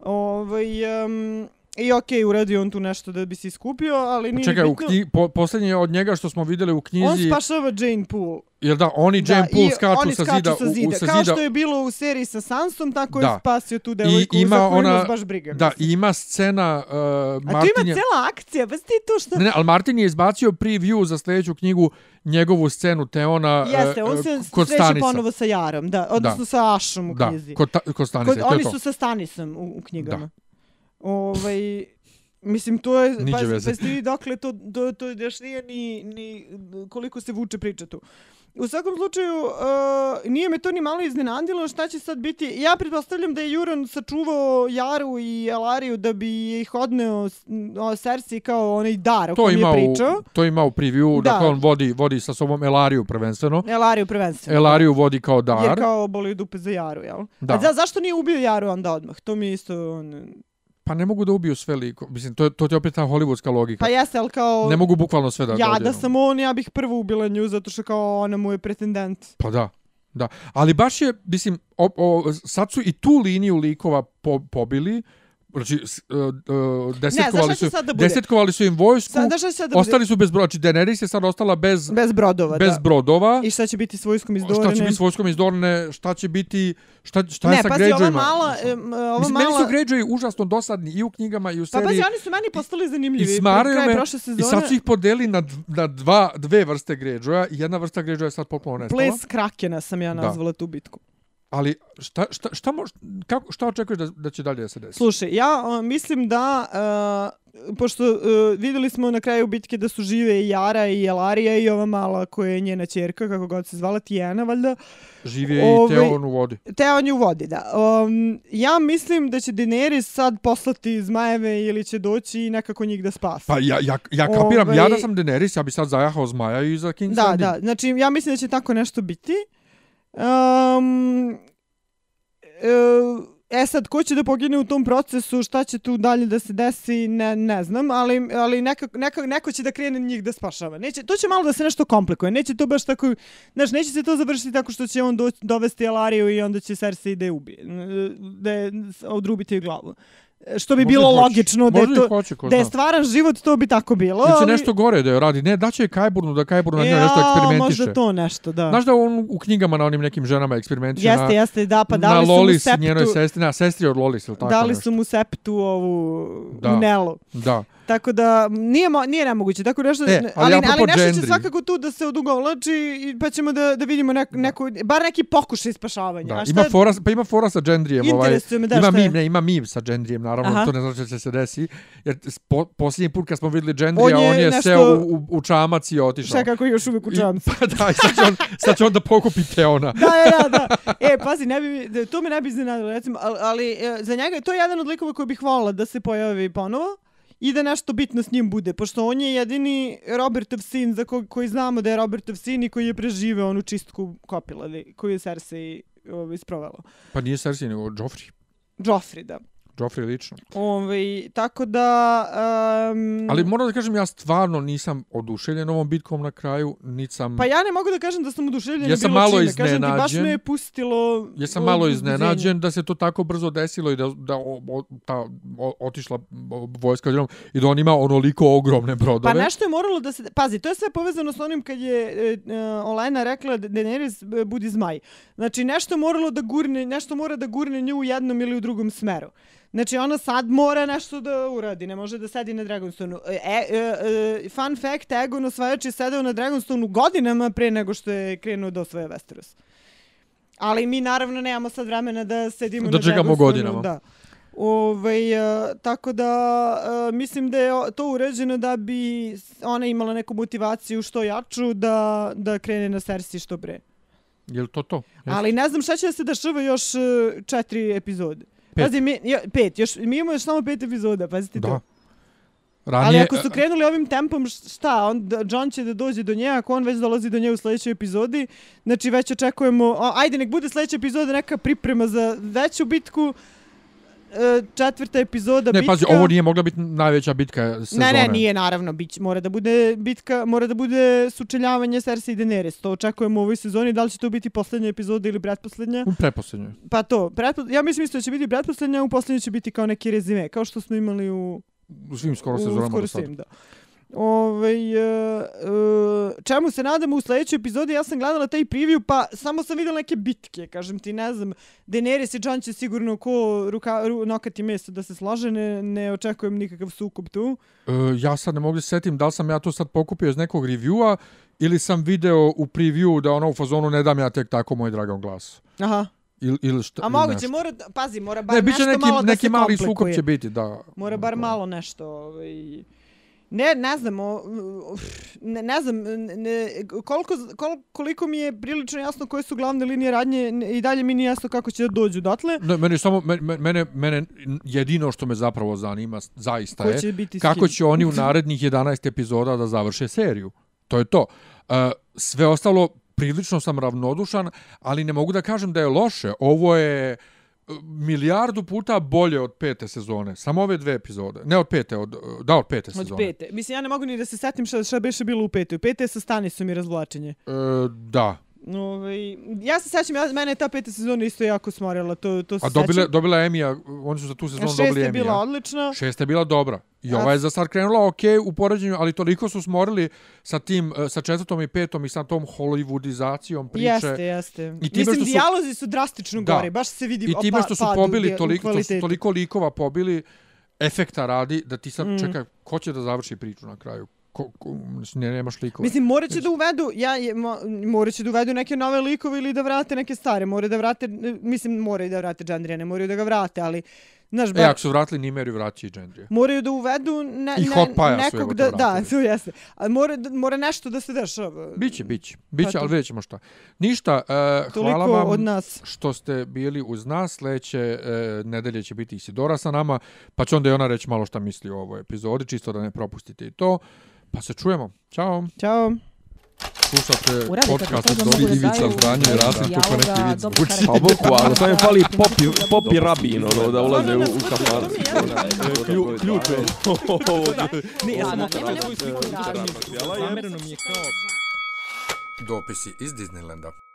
Ovaj, um, I okej, okay, uradio on tu nešto da bi se iskupio, ali nije Čekaj, bitno. Čekaj, po, posljednje od njega što smo videli u knjizi... On spašava Jane Poole. Jel da, oni Jane da, Poole skaču, oni sa, zida, sa zida. U, sa Kao što je bilo u seriji sa Sansom, tako da. je spasio tu devojku I ima za koju ona, baš briga. Da, i ima scena... Uh, Martin A tu ima cela akcija, pa ti to što... Ne, ne, ali Martin je izbacio preview za sljedeću knjigu njegovu scenu Teona uh, Jeste, on se kod sreće ponovo sa Jarom, da, odnosno da. sa Ašom u knjizi. Da, kod, ta, kod Stanisa, kod, to Oni su sa Stanisom u, u knjigama. Da. Ovaj, Mislim, to je, pa, pa ste vi dokle, to, to, to još nije ni, ni koliko se vuče priča tu. U svakom slučaju, uh, nije me to ni malo iznenadilo šta će sad biti. Ja pretpostavljam da je Juran sačuvao Jaru i Elariju da bi ih odneo o, Cersei kao onaj dar o to kojem je pričao. To ima u preview, da. dakle on vodi, vodi sa sobom Elariju prvenstveno. Elariju prvenstveno. Elariju vodi kao dar. Jer kao boli dupe za Jaru, jel? Da. A za, zašto nije ubio Jaru onda odmah? To mi isto... On, Pa ne mogu da ubiju sve liko. Mislim, to, to ti je opet ta hollywoodska logika. Pa jeste, ali kao... Ne mogu bukvalno sve da Ja da, da sam on, ja bih prvo ubila nju, zato što kao ona mu je pretendent. Pa da, da. Ali baš je, mislim, o, o, sad su i tu liniju likova po, pobili, Znači, uh, uh, desetkovali, su, desetkovali su im vojsku, sad, ostali su bez brodova. Znači, Daenerys je sad ostala bez, bez brodova. Bez da. brodova. I šta će biti s vojskom iz Dorne? Šta će biti s vojskom iz Dorne? Šta će biti... Šta, šta ne, je sa pazi, Greyjoyima? ova mala... Ova Mislim, mala... meni su Greyjoyi užasno dosadni i u knjigama i u seriji. Pa pazi, oni su meni postali zanimljivi. I smaraju me. I sad su ih podeli na, na dva, dve vrste Greyjoya. I jedna vrsta Greyjoya je sad potpuno nestala. Ples Krakena sam ja nazvala da. tu bitku. Ali šta, šta, šta, mož, kako, šta očekuješ da, da će dalje da se desi? Slušaj, ja uh, mislim da, uh, pošto uh, videli smo na kraju bitke da su žive i Jara i Elarija i ova mala koja je njena čerka, kako god se zvala, Tijena, valjda. Žive i Ove, Teon u vodi. Teon je u vodi, da. Um, ja mislim da će Daenerys sad poslati zmajeve ili će doći i nekako njih da spasi. Pa ja, ja, ja kapiram, Ove, ja da sam Daenerys, ja bi sad zajahao zmaja i za King's Da, Landing. da, znači ja mislim da će tako nešto biti. Um, e sad, ko će da pogine u tom procesu, šta će tu dalje da se desi, ne, ne znam, ali, ali neka, neka, neko će da krene njih da spašava. Neće, to će malo da se nešto komplikuje, neće to baš tako, znaš, neće se to završiti tako što će on do, dovesti Alariju i onda će Cersei da je ubije, da je odrubiti glavu što bi bilo hoće. logično da je, to, hoće, da je stvaran život, to bi tako bilo. Neće ali... nešto gore da je radi. Ne, da će Kajburnu, da Kajburnu na njoj nešto eksperimentiše. Možda to nešto, da. Znaš da on u knjigama na onim nekim ženama eksperimentiše jeste, na, jeste, da, pa dali na Lolis, su mu septu, njenoj sestri, na sestri od Lolis, ili tako Dali nešto. su mu septu ovu da. Nelu. Da. Tako da nije mo, nije nemoguće tako nešto e, ali, ali, ali nešto gendri. će svakako tu da se odugovlači pa ćemo da da vidimo nek, neku bar neki pokušaj spašavanja. Da, A šta... ima fora pa ima fora sa gendrijem ovaj. ima mim, ne, ima mim sa gendrijem naravno Aha. to ne znači da će se desi jer po, posljednji put kad smo videli gendrija on je, on je nešto... seo u, u, u čamac i otišao. Šta kako je još uvijek u čamcu. Pa da, sad će on sad će on da pokupi Teona. da, da, da. E, pazi, ne bi to me ne bi iznenadilo recimo, ali, ali e, za njega je to jedan od likova koji bih volila da se pojavi ponovo i da nešto bitno s njim bude, pošto on je jedini Robertov sin za ko, koji znamo da je Robertov sin i koji je preživeo onu čistku kopila, koju je Cersei ovaj, isprovelo. Pa nije Cersei, nego Joffrey. Joffrey, da. Joffrey lično. Ove, ovaj, tako da... Um, Ali moram da kažem, ja stvarno nisam oduševljen ovom bitkom na kraju, niti sam... Pa ja ne mogu da kažem da sam oduševljen ja sam malo čime. iznenađen. Kažem ti, baš me je pustilo... Ja sam malo iznenađen da se to tako brzo desilo i da, da o, o, ta, o, otišla vojska odjednom i da on ima onoliko ogromne brodove. Pa nešto je moralo da se... Pazi, to je sve povezano s onim kad je uh, Olena rekla da Daenerys budi zmaj. Znači, nešto moralo da gurne, nešto mora da gurne nju u jednom ili u drugom smeru. Znači, ona sad mora nešto da uradi, ne može da sedi na Dragonstonu. E, e, e, fun fact, Egon osvajač je sedeo na Dragonstonu godinama pre nego što je krenuo da osvoje Westeros. Ali mi naravno nemamo sad vremena da sedimo da na Dragonstonu. Čekamo godinama. Da. Ove, uh, tako da uh, mislim da je to uređeno da bi ona imala neku motivaciju što jaču da, da krene na Cersei što pre. Je to to? Ali ne znam šta će da se dešava još uh, četiri epizode. Pet. Pazi, mi, jo, pet, još, mi imamo još samo pet epizoda, pazite da. to. Ranije, Ali ako su krenuli ovim tempom, šta, on, John će da dođe do nje, ako on već dolazi do nje u sljedećoj epizodi, znači već očekujemo, a, ajde nek bude sljedeća epizoda neka priprema za veću bitku, četvrta epizoda ne, bitka. Ne, pazi, ovo nije mogla biti najveća bitka sezone. Ne, ne, nije naravno. Bić, mora da bude bitka, mora da bude sučeljavanje Cersei i Daenerys. To očekujemo u ovoj sezoni. Da li će to biti posljednja epizoda ili pretposlednja? U pretposlednjoj. Pa to, pretpo, ja mislim isto da će biti pretposlednja, u posljednjoj će biti kao neki rezime, kao što smo imali u... U svim skoro sezonama. U skoro svim, da. Ove, uh, uh, čemu se nadamo u sljedećoj epizodi, ja sam gledala taj preview, pa samo sam videla neke bitke, kažem ti, ne znam, Daenerys i Jon će sigurno ko ruka, ru, nokati mjesto da se slaže, ne, ne očekujem nikakav sukob tu. Uh, ja sad ne mogu da setim da li sam ja to sad pokupio iz nekog reviewa ili sam video u preview da ono u fazonu ne dam ja tek tako moj dragon glas. Aha. Il, ili šta, A moguće, mora, pazi, mora bar ne, nešto neki, malo da neki se mali sukob će biti, da. Mora bar malo nešto, ovaj... Ne, ne znam, o, ne, ne znam, ne, koliko, kol, koliko mi je prilično jasno koje su glavne linije radnje i dalje mi nije jasno kako će da dođu dotle. Ne, mene, samo, mene, mene jedino što me zapravo zanima zaista Ko je kako će oni u narednih 11 epizoda da završe seriju. To je to. Uh, sve ostalo prilično sam ravnodušan, ali ne mogu da kažem da je loše. Ovo je milijardu puta bolje od pete sezone. Samo ove dve epizode. Ne od pete, od, da od pete sezone. Od pete. Mislim, ja ne mogu ni da se setim šta, šta beše bilo u pete. U pete je sa Stanisom i razvlačenje. E, da. Ove, ovaj, ja se sećam, ja, mene je ta peta sezona isto jako smorila. To, to se A dobila, sećam. dobila Emija, oni su za tu sezonu dobili Emija. Šest je bila odlična. Šest je bila dobra. I ova je za sad krenula ok u poređenju, ali toliko su smorili sa tim, e, sa četvrtom i petom i sa tom hollywoodizacijom priče. Jeste, jeste. I Mislim, su, dijalozi su drastično da. gori, baš se vidi I time što su pobili toliko, toliko likova pobili, efekta radi da ti sad mm. čekaj, ko će da završi priču na kraju? Ko, ko, ne, nemaš likova. Mislim, morat će da uvedu, ja, je, mo, morat će da uvedu neke nove likove ili da vrate neke stare. More da vrate, mislim, moraju da vrate Džandrija, ne moraju da ga vrate, ali... Znaš, bar, e, ako su vratili Nimeriju, vraći i Džendrija. Moraju da uvedu ne, I ne, nekog da, da, to jeste. Ali mora, mora nešto da se dešava. Biće, biće. Biće, pa ali vidjet ćemo šta. Ništa, uh, hvala vam od nas. što ste bili uz nas. Sljedeće uh, nedelje će biti Isidora sa nama, pa će onda i ona reći malo šta misli o ovoj epizodi, čisto da ne propustite i to. Pa se čujemo. Ćao. Ćao. Slušate podcast od Dobri Ivica Zdanje i Rasim kako neki vid zvuči. Pa boku, ali sam je fali popi, popi rabin, ono, da ulaze u, u kafan. Ključ je. Ne, ja sam okrenio svoju sliku. Zamereno mi je kao... Dopisi iz Disneylanda.